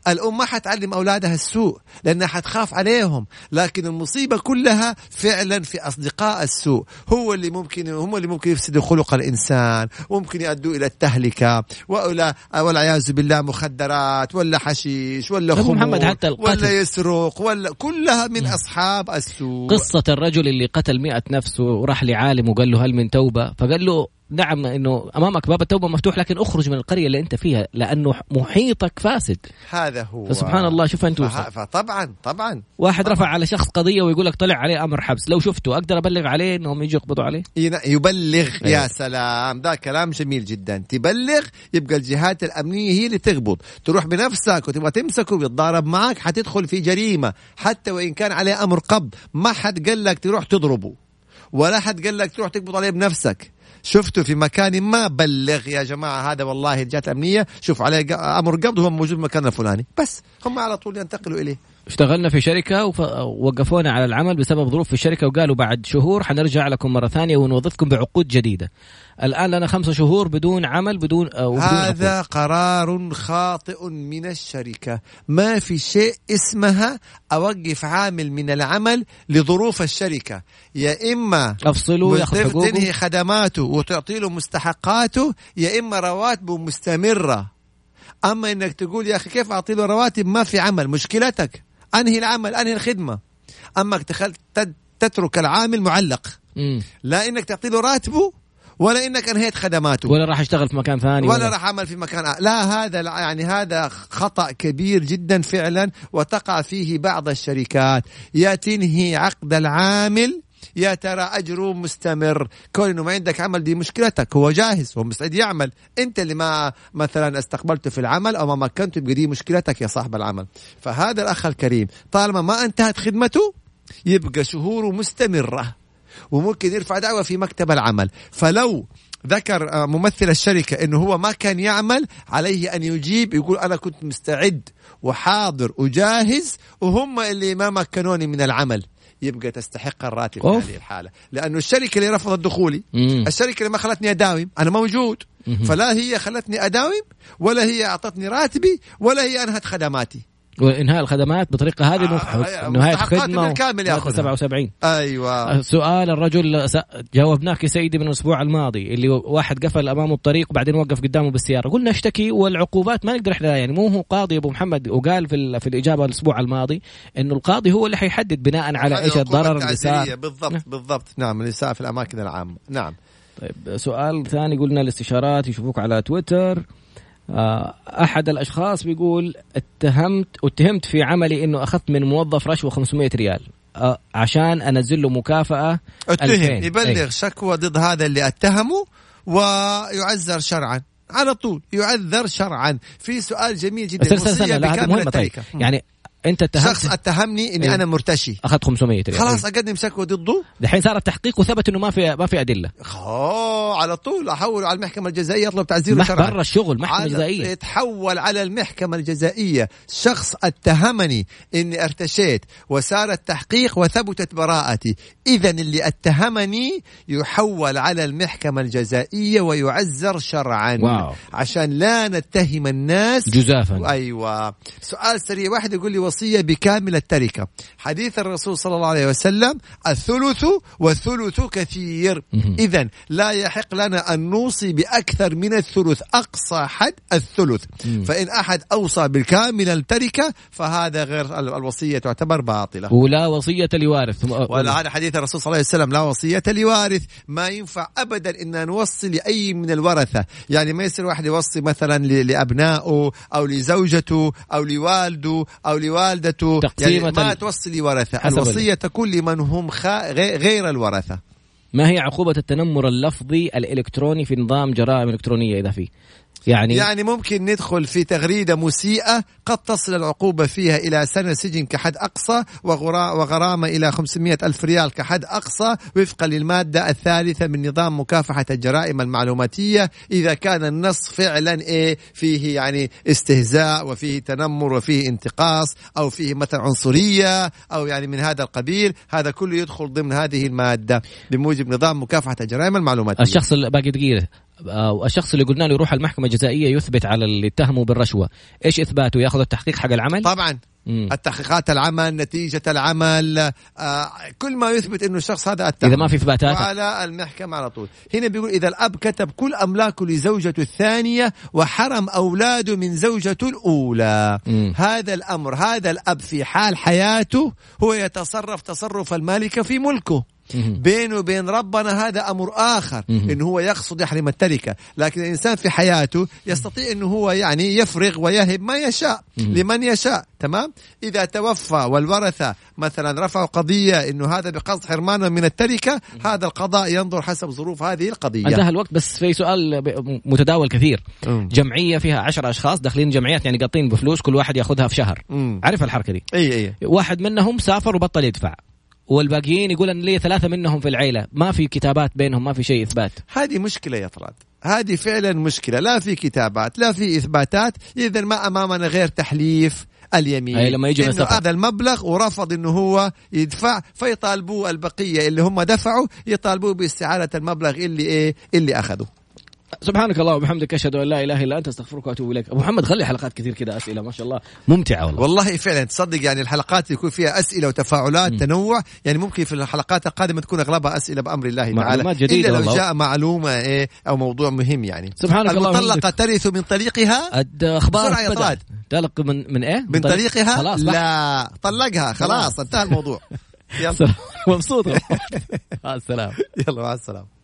الأم ما حتعلم أولادها السوء لأنها حتخاف عليهم لكن المصيبة كلها فعلا في أصدقاء السوء. هو اللي ممكن هم اللي ممكن يفسدوا خلق الإنسان وممكن يؤدوا إلى التهلكة ولا والعياذ بالله مخدرات ولا حشيش ولا خمور محمد حتى القتل. ولا يسرق ولا كلها من أصحاب السوء. قصة الرجل اللي قتل مئة نفس وراح لعالم وقال له هل من توبة؟ فقال له نعم إنه أمامك باب التوبة مفتوح لكن أخرج من القرية اللي أنت فيها لأنه محيطك فاسد. هذا هو. فسبحان الله شوف أنت فطبعا طبعا. واحد طبعًا. رفع على شخص قضية ويقول لك طلع عليه أمر حبس. لو شفته أقدر أبلغ عليه إنهم يجوا يقبضوا عليه؟ يبلغ أيوه. يا سلام. ده كلام جميل جدا. تبلغ يبقى الجهات الأمنية هي اللي تقبض. تروح بنفسك وتبغى تمسكه ويتضارب معك حتدخل في جريمة. حتى وإن كان عليه أمر قبض ما حد قال لك تروح تضربه. ولا حد قال لك تروح تقبض عليه بنفسك. شفته في مكان ما بلغ يا جماعة هذا والله الجهات الامنيه شوف عليه أمر قبض هو موجود في المكان الفلاني. بس هم على طول ينتقلوا إليه. اشتغلنا في شركة ووقفونا على العمل بسبب ظروف في الشركة وقالوا بعد شهور حنرجع لكم مرة ثانية ونوظفكم بعقود جديدة. الآن لنا خمسة شهور بدون عمل بدون, آه بدون هذا عقود. قرار خاطئ من الشركة. ما في شيء اسمها أوقف عامل من العمل لظروف الشركة. يا إما أفصلوا تنهي خدماته وتعطي له مستحقاته يا إما رواتبه مستمرة. أما إنك تقول يا أخي كيف أعطي له رواتب؟ ما في عمل. مشكلتك. أنهي العمل أنهي الخدمة أما تترك العامل معلق مم. لا إنك تعطي له راتبه ولا إنك أنهيت خدماته ولا راح اشتغل في مكان ثاني ولا, ولا راح اعمل في مكان آه. لا هذا يعني هذا خطأ كبير جدا فعلا وتقع فيه بعض الشركات يا تنهي عقد العامل يا ترى اجره مستمر؟ كون إنه ما عندك عمل دي مشكلتك هو جاهز هو مستعد يعمل. أنت اللي ما مثلا استقبلته في العمل أو ما مكنته يبقى دي مشكلتك يا صاحب العمل. فهذا الأخ الكريم طالما ما انتهت خدمته يبقى شهوره مستمرة وممكن يرفع دعوة في مكتب العمل. فلو ذكر آه، ممثل الشركة أنه هو ما كان يعمل عليه أن يجيب يقول أنا كنت مستعد وحاضر وجاهز وهم اللي ما مكنوني من العمل. يبقى تستحق الراتب في هذه الحالة لأنه الشركة اللي رفضت دخولي مم. الشركة اللي ما خلتني أداوم أنا موجود مم. فلا هي خلتني أداوم ولا هي أعطتني راتبي ولا هي أنهت خدماتي وإنهاء الخدمات بطريقة هذه آه نهايه خدمه بالكامل ياخذ 77 أيوه. سؤال الرجل جاوبناك يا سيدي من الأسبوع الماضي اللي واحد قفل أمامه الطريق وبعدين وقف قدامه بالسيارة. قلنا اشتكي والعقوبات ما نقدر إحنا يعني مو هو قاضي أبو محمد وقال في في الإجابة الأسبوع الماضي إنه القاضي هو اللي حيحدد بناء على إيش الضرر اللي صار بالضبط نعم. بالضبط. نعم الإساءة في الأماكن العامة. نعم. طيب سؤال ثاني قلنا الاستشارات يشوفوك على تويتر. آه، أحد الأشخاص بيقول اتهمت اتهمت في عملي إنه أخذت من موظف رشوه 500 ريال. آه، عشان أنزل له مكافأة اتهم يبلغ أي. شكوى ضد هذا اللي اتهمه ويعزر شرعا. على طول يعذر شرعا. في سؤال جميل جدا. سنة سنة لا هذه مهمة طيب يعني أنت اتهمت شخص اتهمني إني إيه؟ أنا مرتشي. أخذت 500 ريال. خلاص اقدم شكوى ضده؟ دحين صار التحقيق وثبت إنه ما في ما في أدلة. أوه على طول أحول على المحكمة الجزائية أطلب تعزير شرعي برا الشغل محكمة جزائية. يتحول على المحكمة الجزائية. شخص اتهمني إني ارتشيت وصار التحقيق وثبتت براءتي. اذا اللي اتهمني يحول على المحكمة الجزائية ويعزر شرعا. wow. عشان لا نتهم الناس. جزافا. أيوه. سؤال سريع واحد يقول لي وصية بكامل التركة. حديث الرسول صلى الله عليه وسلم الثلث والثلث كثير. إذا لا يحق لنا أن نوصي بأكثر من الثلث أقصى حد الثلث. فإن أحد أوصى بالكامل التركة فهذا غير الوصية تعتبر باطلة. ولا وصية لوارث. ولا هذا حديث الرسول صلى الله عليه وسلم لا وصية لوارث. ما ينفع أبدا إن نوصي لأي من الورثة. يعني ما يصير واحد يوصي مثلا لأبنائه أو لزوجته أو لوالده أو لوالده والدته يعني ما توصي لورثة الوصية تكون لمن هم خا غير الورثة. ما هي عقوبة التنمر اللفظي الإلكتروني في نظام جرائم إلكترونية إذا فيه؟ يعني يعني ممكن ندخل في تغريدة مسيئة قد تصل العقوبة فيها إلى سنة سجن كحد أقصى وغرامة إلى 500 ألف ريال كحد أقصى وفقا للمادة الثالثة من نظام مكافحة الجرائم المعلوماتية. إذا كان النص فعلا إيه فيه يعني استهزاء وفيه تنمر وفيه انتقاص أو فيه مثلا عنصرية أو يعني من هذا القبيل هذا كله يدخل ضمن هذه المادة بموجب نظام مكافحة الجرائم المعلوماتية. الشخص باقي دقيقة. الشخص اللي قلنا له يروح المحكمة الجزائية يثبت على اللي اتهمه بالرشوة. إيش إثباته؟ ياخذ التحقيق حق العمل؟ طبعا. مم. التحقيقات العمل نتيجة العمل آه كل ما يثبت إنه الشخص هذا أتهم. إذا ما في إثباتات. على المحكمة على طول. هنا بيقول إذا الأب كتب كل أملاكه لزوجته الثانية وحرم أولاده من زوجته الأولى. مم. هذا الأمر هذا الأب في حال حياته هو يتصرف تصرف المالكة في ملكه. بينه وبين ربنا هذا أمر آخر إنه هو يقصد يحرم التركة. لكن الإنسان في حياته يستطيع إنه هو يعني يفرغ ويهب ما يشاء لمن يشاء. تمام؟ إذا توفى والورثه مثلا رفعوا قضية إنه هذا بقصد حرمانه من التركة هذا القضاء ينظر حسب ظروف هذه القضية. انتهى الوقت بس في سؤال متداول كثير. جمعية فيها عشر أشخاص داخلين جمعيات يعني قاطين بفلوس كل واحد ياخذها في شهر. عارف الحركة دي؟ إي إي. واحد منهم سافر وبطل يدفع. والباقيين يقول أن لي ثلاثة منهم في العيلة. ما في كتابات بينهم ما في شيء إثبات. هذه مشكلة يا طراد هذه فعلا مشكلة. لا في كتابات لا في إثباتات. اذا ما أمامنا غير تحليف اليمين. أي لما يجي إنه. هذا المبلغ ورفض إنه هو يدفع فيطالبوه البقية اللي هم دفعوا يطالبوه باستعادة المبلغ اللي إيه اللي اخذه سبحانك اللهم وبحمدك أشهد أن لا إله إلا أنت أستغفرك وأتوب إليك. أبو محمد خلي حلقات كثير كذا أسئلة ما شاء الله. ممتعة والله. والله فعلا تصدق يعني الحلقات يكون فيها أسئلة وتفاعلات مم. تنوع. يعني ممكن في الحلقات القادمة تكون أغلبها أسئلة بأمر الله تعالى. معلومات جديدة إلا لو. جاء معلومة إيه أو موضوع مهم يعني. سبحانك اللهم المطلقة. ترث من طليقها؟ الد- أخبار. تلق من من إيه؟ من طريقها خلاص لا. لا طلقها خلاص انتهى الموضوع. يلا. مبسوط. مع السلامة. يلا مع السلامة.